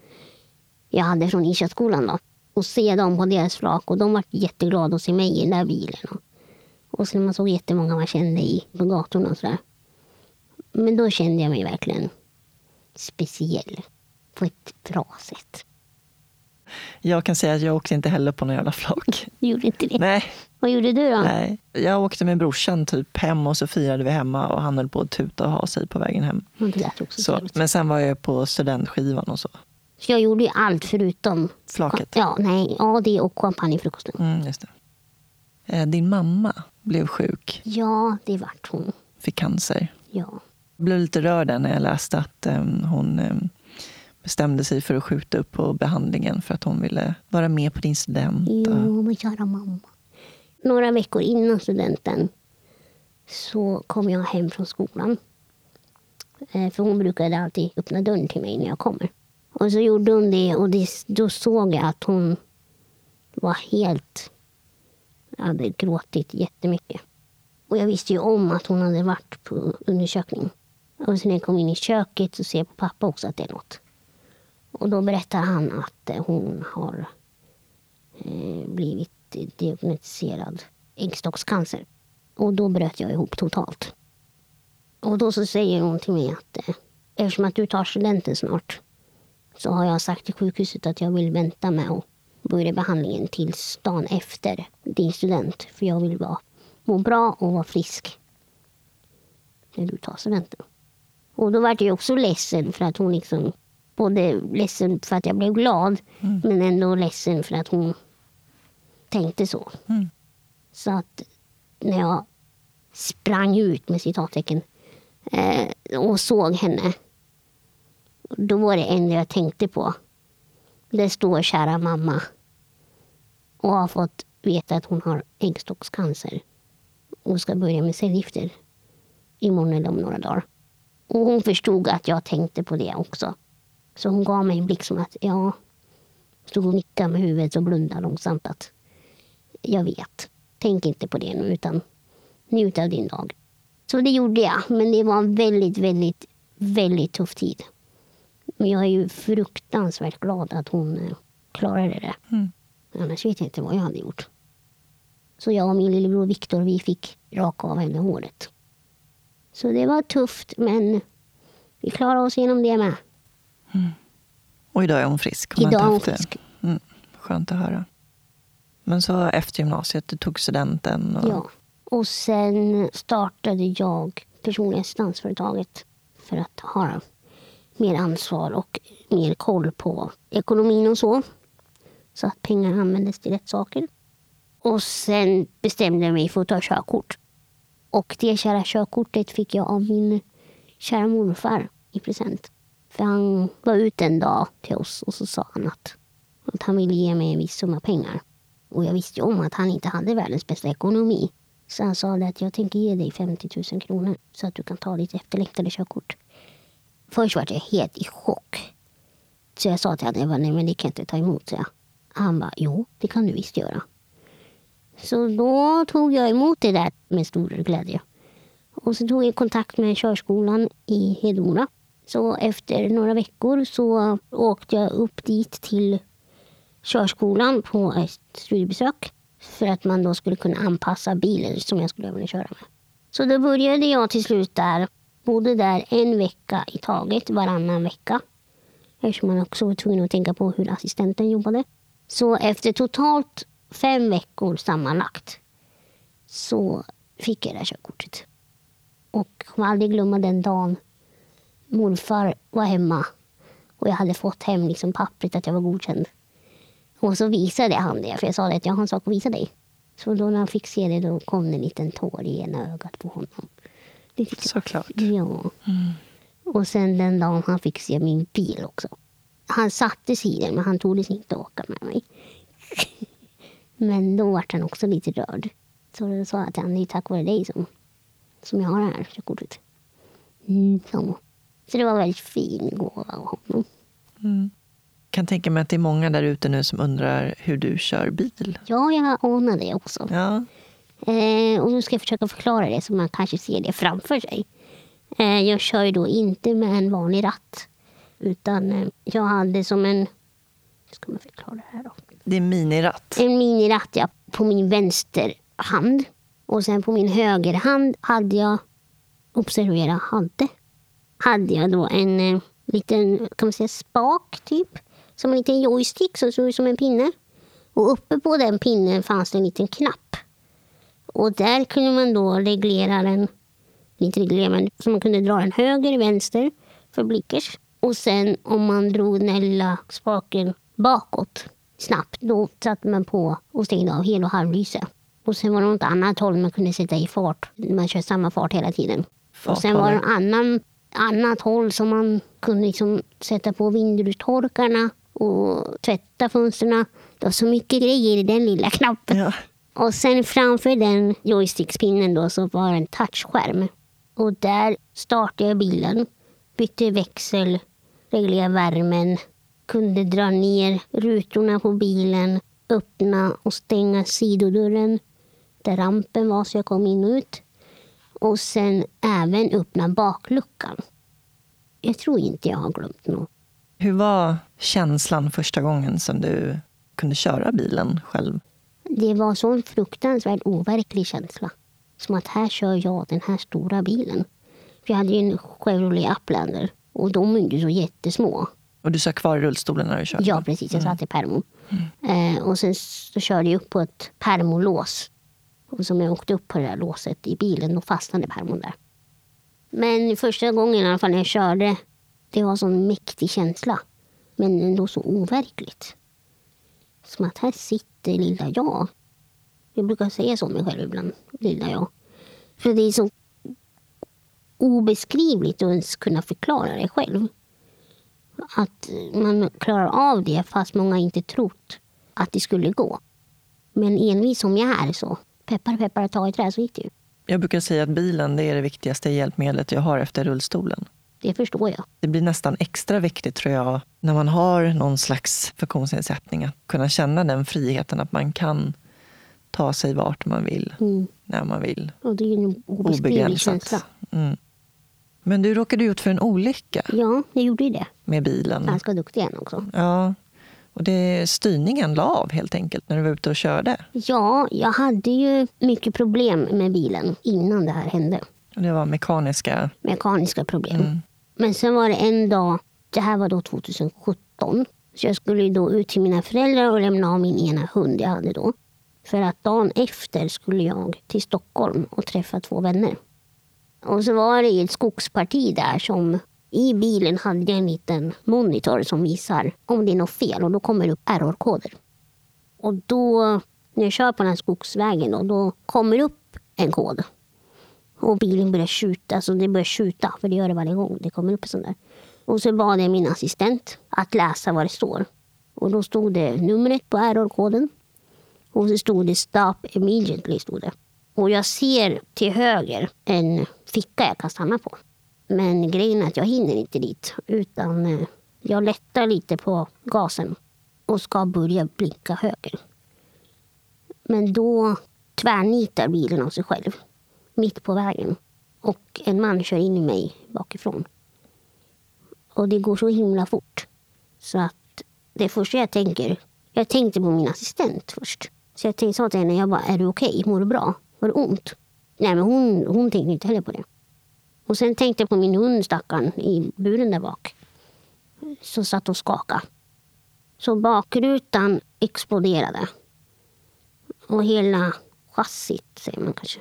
jag hade från Ishaskolan då. Och se dem på deras flak. Och de var jätteglada att se mig i den där bilen. Och, och sen när man såg jättemånga man kände i, på gatorna och sådär. Men då kände jag mig verkligen speciell. På ett bra sätt. Jag kan säga att jag åkte inte heller på någon jävla flak. Du gjorde inte det? Nej, Vad gjorde du då? nej. Jag åkte med brorsan typ hem och så firade vi hemma och han höll på att tuta och ha sig på vägen hem. Men Det lät också Så, men sen var jag på studentskivan och så. Så jag gjorde ju allt förutom Flaket. Ja, nej, ja, det och champagnefrukosten. Mm, just det. Eh, Din mamma blev sjuk, Ja, det vart hon. fick cancer. Ja. Jag blev lite rörd när jag läste att ehm, hon ehm, bestämde sig för att skjuta upp på behandlingen för att hon ville vara med på din student. Jo, men kära mamma. Några veckor innan studenten så kom jag hem från skolan. Eh, för hon brukade alltid öppna dörren till mig när jag kommer. Och så gjorde hon det och det, då såg jag att hon var helt... hade gråtit jättemycket. Och jag visste ju om att hon hade varit på undersökning. Och sen när jag kom in i köket så ser jag på pappa också att det är något. Och då berättar han att eh, hon har eh, blivit diagnostiserad äggstockscancer. Och då bröt jag ihop totalt. Och då så säger hon till mig att eh, eftersom att du tar studenten snart så har jag sagt till sjukhuset att jag vill vänta med att börja behandlingen tills dagen efter din student. För jag vill vara, må bra och vara frisk när du tar studenten. Och då var jag också ledsen för att hon liksom både ledsen för att jag blev glad men ändå ledsen för att hon tänkte så. Mm. Så att när jag sprang ut med citattecken eh, och såg henne då var det enda jag tänkte på. Det står kära mamma och har fått veta att hon har äggstockscancer och ska börja med cellgifter imorgon eller om några dagar. Och hon förstod att jag tänkte på det också. Så hon gav mig en blick som att ja, stod och nickade med huvudet och blundade långsamt att jag vet. Tänk inte på det nu utan njut av din dag. Så det gjorde jag, men det var en väldigt, väldigt, väldigt tuff tid. Men jag är ju fruktansvärt glad att hon eh, klarade det. Mm. Annars vet jag inte vad jag hade gjort. Så jag och min lillebror Viktor, vi fick raka av henne håret. Så det var tufft, men vi klarade oss igenom det med. Och idag är hon frisk. Hon Idag är hon frisk. Mm, skönt att höra. Men så efter gymnasiet, du tog studenten. Och, Ja. Och sen startade jag personliga assistansföretaget för att ha mer ansvar och mer koll på ekonomin och så. Så att pengarna användes till rätt saker. Och sen bestämde jag mig för att ta körkort. Och det kära körkortet fick jag av min kära morfar i present. För han var ute en dag till oss och så sa han att, att han ville ge mig en viss summa pengar. Och jag visste ju om att han inte hade världens bästa ekonomi. Så han sa att jag tänker ge dig 50 000 kronor så att du kan ta ditt efterlängtade körkort. Först var jag helt i chock. Så jag sa till honom, jag bara, nej men det kan jag inte ta emot. Så jag. Han bara, jo det kan du visst göra. Så då tog jag emot det där med stor glädje. Och så tog jag kontakt med körskolan i Hedemora. Så efter några veckor så åkte jag upp dit till körskolan på ett studiebesök. För att man då skulle kunna anpassa bilen som jag skulle vilja köra med. Så då började jag till slut där. Bodde där en vecka i taget, varannan vecka. Eftersom man också var tvungen att tänka på hur assistenten jobbade. Så efter totalt fem veckor sammanlagt så fick jag det här körkortet. Och jag kommer aldrig glömma den dagen morfar var hemma och jag hade fått hem liksom pappret att jag var godkänd. Och så visade han det, för jag sa det att jag har en sak att visa dig. Så då när han fick se det då kom det en liten tår i ena ögat på honom. Tyckte Såklart. Ja. Och sen den dagen han fick se min bil också. Han satte sig i den men han tordes inte åka med mig. men då vart han också lite rörd. Så då sa jag att han, det är tack vare dig som, som jag har det här körkortet. Mm, så. så det var en väldigt fin gåva av honom. kan tänka mig att det är många där ute nu som undrar hur du kör bil. Ja, jag anar det också. Ja, Eh, och nu ska jag försöka förklara det så man kanske ser det framför sig. Eh, jag kör ju då inte med en vanlig ratt. Utan eh, jag hade som en... Hur ska man förklara det här då? Det är miniratt. En miniratt ja, på min vänster hand. Och sen på min högerhand hade jag, observera hade, hade jag då en eh, liten kan man säga, spak typ. Som en liten joystick som såg ut som en pinne. Och uppe på den pinnen fanns det en liten knapp. Och där kunde man då reglera den, inte reglera men så man kunde dra den höger, vänster för blickers. Och sen om man drog den lilla spaken bakåt snabbt, då satte man på och stängde av hel och halvlyse. Och sen var det något annat håll man kunde sätta i fart. Man kör samma fart hela tiden. Och sen var det en annan, annat håll som man kunde liksom sätta på vindrutetorkarna och tvätta fönstren. Det var så mycket grejer i den lilla knappen. Ja. Och sen framför den joystickspinnen då så var det en touchskärm. Och där startade jag bilen, bytte växel, reglerade värmen, kunde dra ner rutorna på bilen, öppna och stänga sidodörren där rampen var så jag kom in och ut. Och sen även öppna bakluckan. Jag tror inte jag har glömt något. Hur var känslan första gången som du kunde köra bilen själv? Det var så en fruktansvärt overklig känsla. Som att här kör jag den här stora bilen. Jag hade ju en Chevrolet Uplander och de är ju så jättesmå. Och du satt kvar i rullstolen när du körde? Ja, precis. Jag satt i permon. Eh, och sen så körde jag upp på ett permolås. Och som jag åkte upp på det där låset i bilen, då fastnade permon där. Men första gången i alla fall när jag körde, det var en sån mäktig känsla. Men ändå så overkligt. Som att här sitter lilla jag. Jag brukar säga så om mig själv ibland, lilla jag. För det är så obeskrivligt att ens kunna förklara det själv. Att man klarar av det fast många inte trott att det skulle gå. Men envis som jag är så, peppar peppar ta i trä så gick det ju. Jag brukar säga att bilen det är det viktigaste hjälpmedlet jag har efter rullstolen. Det förstår jag. Det blir nästan extra viktigt tror jag när man har någon slags funktionsnedsättning att kunna känna den friheten att man kan ta sig vart man vill, Mm. när man vill. Och det är en obeskrivlig känsla. Mm. Men du råkade ut för en olycka Ja, jag gjorde ju det. med bilen. Ganska duktig igen också. Ja. Och det, styrningen la av helt enkelt när du var ute och körde. Ja, jag hade ju mycket problem med bilen innan det här hände. Och det var mekaniska... Mekaniska problem. Men sen var det en dag, det här var då 2017. Så jag skulle då ut till mina föräldrar och lämna av min ena hund jag hade då. För att dagen efter skulle jag till Stockholm och träffa två vänner. Och så var det ett skogsparti där som i bilen hade jag en liten monitor som visar om det är något fel och då kommer det upp errorkoder. Och då, när jag kör på den här skogsvägen då, då kommer det upp en kod. Och bilen börjar skjuta, alltså det börjar skjuta, för det gör det varje gång det kommer upp en sån där. Och så bad jag min assistent att läsa vad det står. Och då stod det numret på errorkoden. Och så stod det stop immediately. Stod det. Och jag ser till höger en ficka jag kan stanna på. Men grejen är att jag hinner inte dit. Utan eh, jag lättar lite på gasen och ska börja blinka höger. Men då tvärnitar bilen av sig själv. Mitt på vägen. Och en man kör in i mig bakifrån. Och det går så himla fort. Så att det första jag tänker, jag tänkte på min assistent först. Så jag tänkte, sa till henne, jag bara, är du okej? Mår du bra? Var det ont? Nej men hon, hon tänkte inte heller på det. Och sen tänkte jag på min hund stackaren i buren där bak. Som satt och skakade. Så bakrutan exploderade. Och hela chassit, säger man kanske,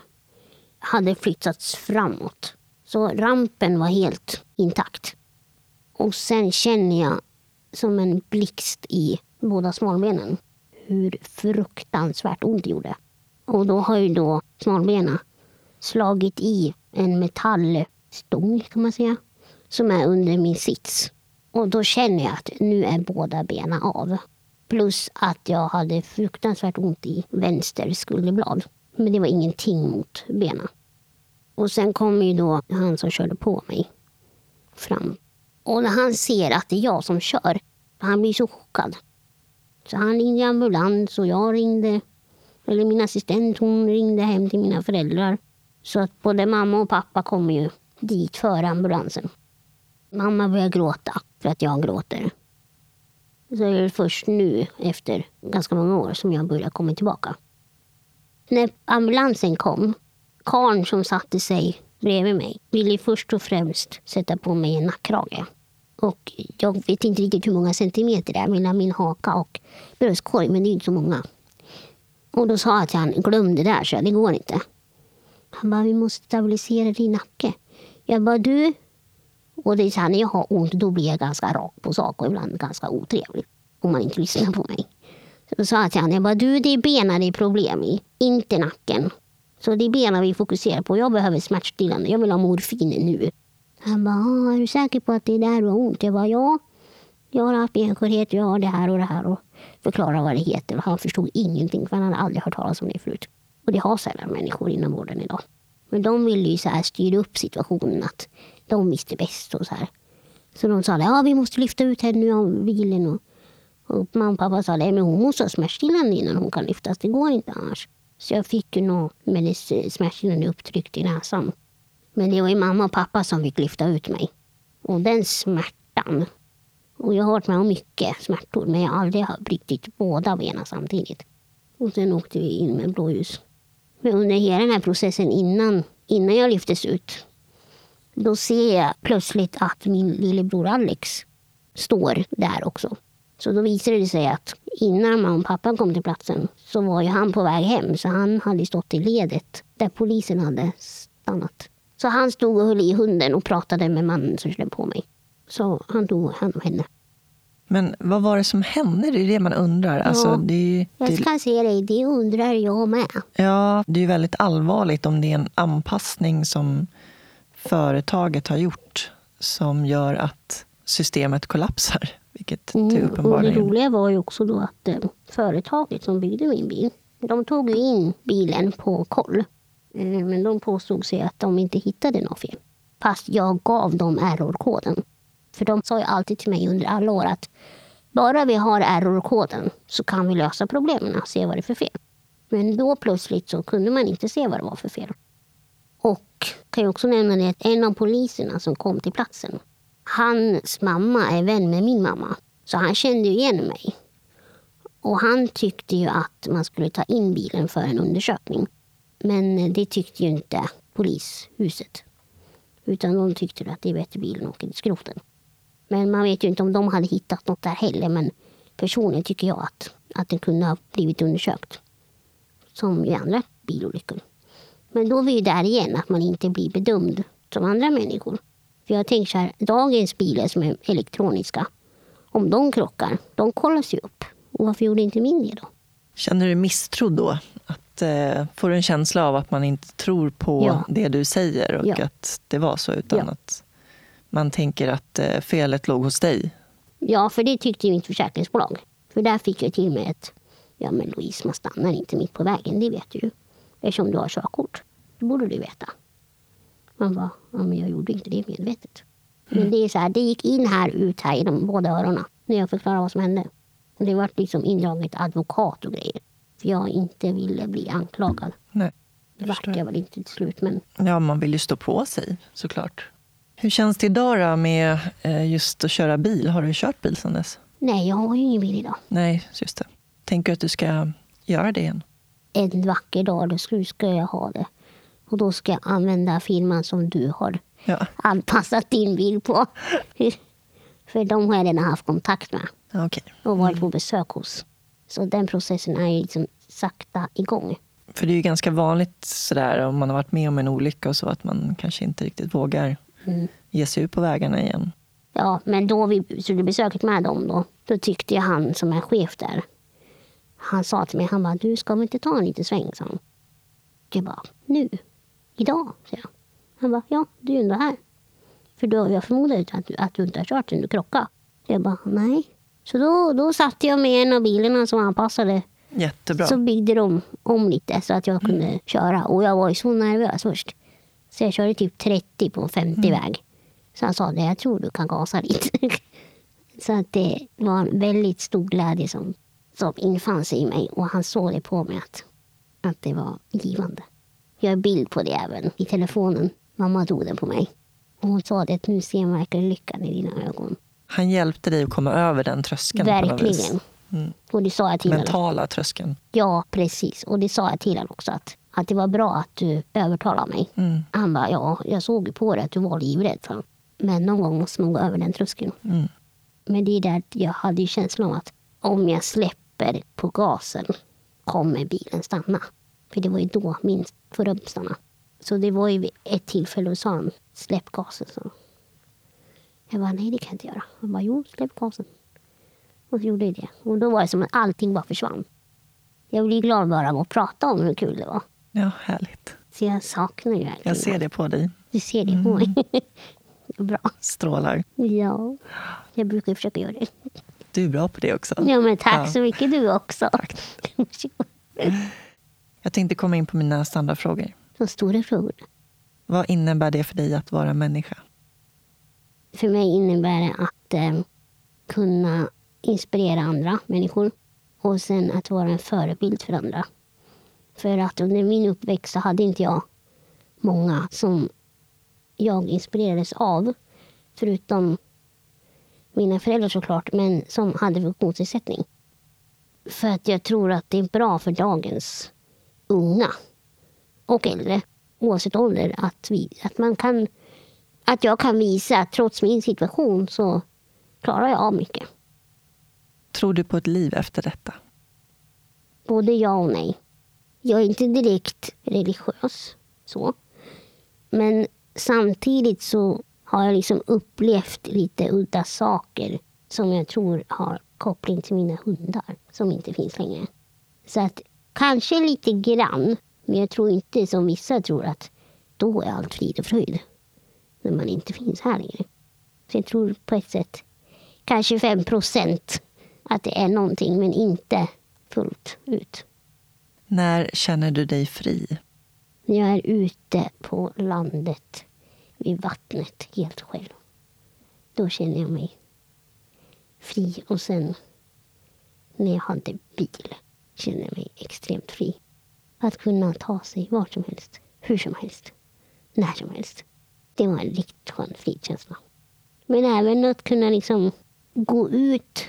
hade flyttats framåt. Så rampen var helt intakt. Och sen känner jag som en blixt i båda smalbenen hur fruktansvärt ont det gjorde. Och då har ju då smalbena slagit i en metallstång kan man säga, som är under min sits. Och då känner jag att nu är båda benen av. Plus att jag hade fruktansvärt ont i vänster skulderblad. Men det var ingenting mot benen. Och sen kommer ju då han som körde på mig fram. Och när han ser att det är jag som kör, han blir så chockad. Så han ringde ambulans och jag ringde, eller min assistent hon ringde hem till mina föräldrar. Så att både mamma och pappa kom ju dit före ambulansen. Mamma börjar gråta för att jag gråter. Så är det först nu, efter ganska många år, som jag börjar komma tillbaka. När ambulansen kom, karln som satte sig bredvid mig ville först och främst sätta på mig en nackkrage. Och jag vet inte riktigt hur många centimeter det är mellan min haka och bröstkorg, men det är inte så många. Och då sa jag till honom, glöm det där, så det går inte. Han bara, vi måste stabilisera din nacke. Jag bara, du. Och det är så här, när jag har ont då blir jag ganska rak på sak och ibland ganska otrevlig. Om man inte lyssnar på mig. Så då sa jag till honom, jag bara, du det är benen det är problem i, inte nacken. Så det är benen vi fokuserar på. Jag behöver smärtstillande, jag vill ha morfin nu. Han bara, ah, är du säker på att det är där du har ont? Jag bara, ja. Jag har haft benskörhet, jag har det här och det här. Och förklara vad det heter. Han förstod ingenting, för han hade aldrig hört talas om det förut. Och det har sällan människor inom vården idag. Men de ville ju så här styra upp situationen, att de visste bäst. och Så här. Så de sa, ja vi måste lyfta ut henne ur bilen. Och, och mamma och pappa sa, nej men hon måste ha smärtstillande innan hon kan lyftas. Det går inte annars. Så jag fick ju något smärtstillande upptryckt i näsan. Men det var ju mamma och pappa som fick lyfta ut mig. Och den smärtan. Och jag har varit med om mycket smärtor men jag har aldrig brutit båda benen samtidigt. Och sen åkte vi in med blåljus. Men under hela den här processen innan, innan jag lyftes ut. Då ser jag plötsligt att min lillebror Alex står där också. Så då visade det sig att innan mamma och pappa kom till platsen så var ju han på väg hem. Så han hade stått i ledet där polisen hade stannat. Så han stod och höll i hunden och pratade med mannen som körde på mig. Så han tog hand om henne. Men vad var det som hände? Det är det man undrar. Ja, alltså, det, jag ska se dig, det undrar jag med. Ja, det är väldigt allvarligt om det är en anpassning som företaget har gjort som gör att systemet kollapsar. Vilket mm, det uppenbarligen... Och det roliga var ju också då att eh, företaget som byggde min bil, de tog in bilen på koll. Eh, men de påstod sig att de inte hittade något fel. Fast jag gav dem errorkoden. För de sa ju alltid till mig under alla år att bara vi har errorkoden så kan vi lösa problemen och se vad det är för fel. Men då plötsligt så kunde man inte se vad det var för fel. Och kan jag också nämna det att en av poliserna som kom till platsen, hans mamma är vän med min mamma. Så han kände ju igen mig. Och han tyckte ju att man skulle ta in bilen för en undersökning. Men det tyckte ju inte polishuset. Utan de tyckte att det är bättre bilen åker till skroten. Men man vet ju inte om de hade hittat något där heller. Men personligen tycker jag att, att det kunde ha blivit undersökt. Som i andra bilolyckor. Men då är vi ju där igen, att man inte blir bedömd som andra människor. För jag tänker så här, dagens bilar som är elektroniska, om de krockar, de kollas ju upp. Och varför gjorde inte min det då? Känner du misstro då? Att, eh, får du en känsla av att man inte tror på ja. det du säger och ja. att det var så, utan ja. att man tänker att eh, felet låg hos dig? Ja, för det tyckte ju mitt försäkringsbolag. För där fick jag till mig ett, ja men Louise, man stannar inte mitt på vägen, det vet du ju. Eftersom du har körkort. Det borde du veta. Man bara, ja men jag gjorde inte det medvetet. Mm. Men det är så här, det gick in här ut här genom båda öronen när jag förklarade vad som hände. Och det var liksom indraget advokat och grejer. För jag inte ville bli anklagad. Nej, det vart jag väl inte till slut. Men... Ja, man vill ju stå på sig såklart. Hur känns det idag då med eh, just att köra bil? Har du kört bil sedan dess? Nej, jag har ju ingen bil idag. Nej, just det. Tänker du att du ska göra det igen? En vacker dag då ska jag ha det. Och då ska jag använda firman som du har ja. anpassat din bil på. För de har jag redan haft kontakt med. Okay. Och varit på besök hos. Så den processen är ju liksom sakta igång. För det är ju ganska vanligt sådär om man har varit med om en olycka och så att man kanske inte riktigt vågar mm. ge sig ut på vägarna igen. Ja, men då vi skulle besöket med dem då, då tyckte jag han som är chef där, han sa till mig, han bara, du ska väl inte ta en liten sväng, sa han. Jag bara, nu? Idag? sa jag. Han bara, ja, du är ändå här. För då, jag förmodar att, du, att du inte har kört sen du krockade. Jag bara, nej. Så då, då satte jag med en av bilarna som anpassade. Jättebra. Så byggde de om lite så att jag kunde mm. köra. Och jag var ju så nervös först. Så jag körde typ 30 på en 50-väg. Mm. Så han sa det, jag tror du kan gasa lite. så att det var en väldigt stor glädje som, som infann sig i mig. Och han såg det på mig att, att det var givande. Jag har bild på det även i telefonen. Mamma tog den på mig. Och hon sa det att nu ser man verkligen lyckan i dina ögon. Han hjälpte dig att komma över den tröskeln. Verkligen. Mm. Och det sa jag till honom. Mentala tröskeln. Ja, precis. Och det sa jag till honom också. Att, att det var bra att du övertalade mig. Mm. Han bara, ja, jag såg ju på dig att du var livrädd. han. Men någon gång måste man gå över den tröskeln. Mm. Men det är där jag hade ju känslan av att om jag släpper på gasen kommer bilen stanna. För det var ju då min förra bil stannade. Så det var ju ett tillfälle och sa han, släpp gasen. Så. Jag bara, nej det kan jag inte göra. Han bara, jo släpp gasen. Och så gjorde jag det. Och då var det som att allting bara försvann. Jag blir glad bara av att prata om hur kul det var. Ja, härligt. Så jag saknar ju verkligen Jag ser det på dig. Du ser det på mig. Bra. Strålar. Ja, jag brukar försöka göra det. Du är bra på det också. Ja, men tack Ja. så mycket du också. Tack. Jag tänkte komma in på mina standardfrågor. Så stora frågor. Vad innebär det för dig att vara människa? För mig innebär det att eh, kunna inspirera andra människor och sen att vara en förebild för andra. För att under min uppväxt så hade inte jag många som jag inspirerades av. Förutom mina föräldrar såklart, men som hade funktionsnedsättning. För att jag tror att det är bra för dagens unga och äldre, oavsett ålder, att, vi, att, man kan, att jag kan visa att trots min situation så klarar jag av mycket. Tror du på ett liv efter detta? Både ja och nej. Jag är inte direkt religiös, så. Men samtidigt så har jag liksom upplevt lite udda saker som jag tror har koppling till mina hundar som inte finns längre. Så att kanske lite grann, men jag tror inte som vissa tror att då är allt frid och fröjd. När man inte finns här längre. Så jag tror på ett sätt kanske 5 procent att det är någonting, men inte fullt ut. När känner du dig fri? När jag är ute på landet vid vattnet helt själv. Då känner jag mig fri. Och sen när jag hade bil känner jag mig extremt fri. Att kunna ta sig vart som helst, hur som helst, när som helst. Det var en riktigt skön frikänsla. Men även att kunna liksom gå ut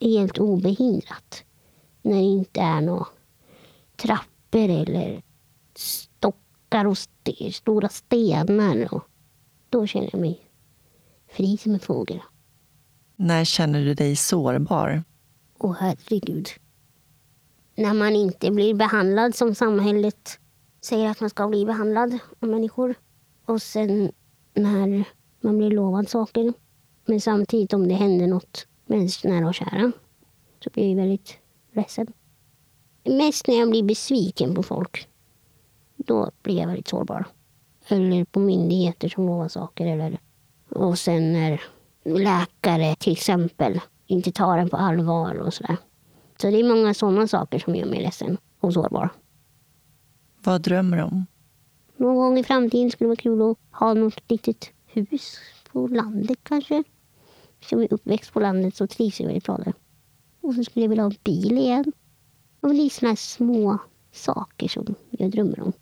helt obehindrat. När det inte är några trappor eller stockar och st- stora stenar. Och då känner jag mig fri som en fågel. När känner du dig sårbar? Åh herregud. När man inte blir behandlad som samhället säger att man ska bli behandlad av människor. Och sen när man blir lovad saker. Men samtidigt om det händer något med ens nära och kära så blir jag väldigt ledsen. Mest när jag blir besviken på folk. Då blir jag väldigt sårbar. Eller på myndigheter som lovar saker. Eller... Och sen när läkare till exempel inte tar en på allvar och sådär. Så det är många sådana saker som gör mig ledsen och sårbar. Vad drömmer du om? Någon gång i framtiden skulle det vara kul att ha något litet hus på landet kanske. Som är uppväxt på landet så trivs jag väldigt bra där. Och så skulle jag vilja ha en bil igen. Och det är sådana här små saker som jag drömmer om.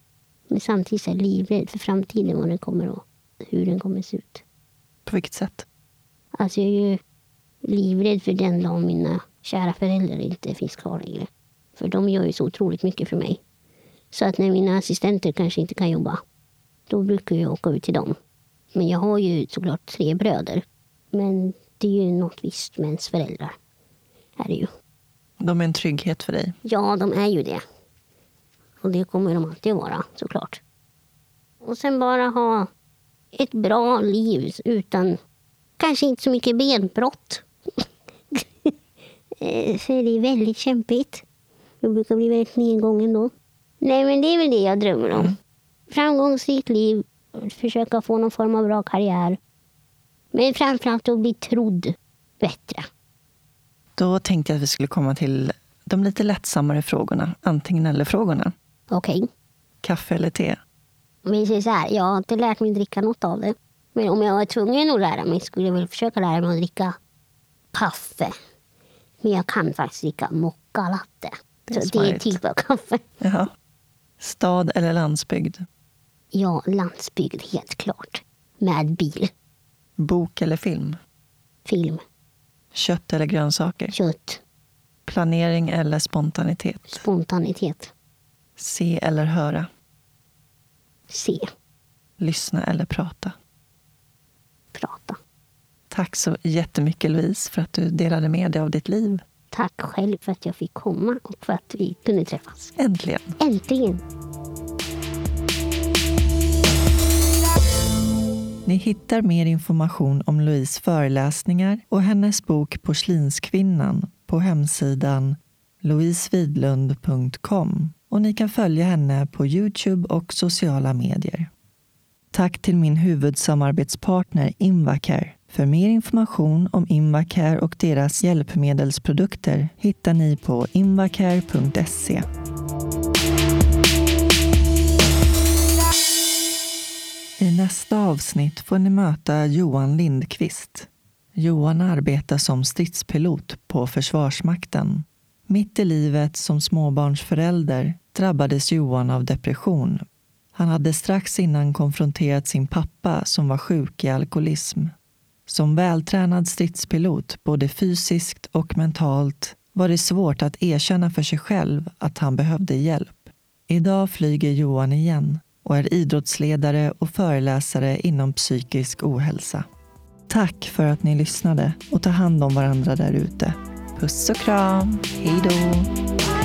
Men samtidigt är jag livrädd för framtiden, vad den kommer och hur den kommer se ut. På vilket sätt? Alltså jag är ju livrädd för den dagen mina kära föräldrar inte finns kvar längre. För de gör ju så otroligt mycket för mig. Så att när mina assistenter kanske inte kan jobba, då brukar jag åka ut till dem. Men jag har ju såklart tre bröder. Men det är ju något visst med ens föräldrar. Är det ju. De är en trygghet för dig. Ja, de är ju det. Och det kommer de alltid vara, såklart. Och sen bara ha ett bra liv utan kanske inte så mycket benbrott. Eh, det är väldigt kämpigt. Jag brukar bli väldigt nedgången då. Nej, men det är väl det jag drömmer om. Framgångsrikt liv, försöka få någon form av bra karriär. Men framförallt att bli trodd bättre. Då tänkte jag att vi skulle komma till de lite lättsammare frågorna. Antingen eller-frågorna. Okej. Kaffe eller te? Vi säger så här, jag har inte lärt mig dricka något av det. Men om jag var tvungen att lära mig skulle jag väl försöka lära mig att dricka kaffe. Men jag kan faktiskt dricka mocca latte. Det är Så det är typ av kaffe. Jaha. Stad eller landsbygd? Ja, landsbygd helt klart. Med bil. Bok eller film? Film. Kött eller grönsaker? Kött. Planering eller spontanitet? Spontanitet. Se eller höra? Se. Lyssna eller prata? Prata. Tack så jättemycket Louise för att du delade med dig av ditt liv. Tack själv för att jag fick komma och för att vi kunde träffas. Äntligen! Äntligen! Ni hittar mer information om Louise föreläsningar och hennes bok Porslinskvinnan på hemsidan louisevidlund.com och ni kan följa henne på Youtube och sociala medier. Tack till min huvudsamarbetspartner Invacare. För mer information om Invacare och deras hjälpmedelsprodukter hittar ni på invacare.se. I nästa avsnitt får ni möta Johan Lindqvist. Johan arbetar som stridspilot på Försvarsmakten. Mitt i livet som småbarnsförälder drabbades Johan av depression. Han hade strax innan konfronterat sin pappa som var sjuk i alkoholism. Som vältränad stridspilot, både fysiskt och mentalt, var det svårt att erkänna för sig själv att han behövde hjälp. Idag flyger Johan igen och är idrottsledare och föreläsare inom psykisk ohälsa. Tack för att ni lyssnade och ta hand om varandra där ute. Puss och kram. Hej då!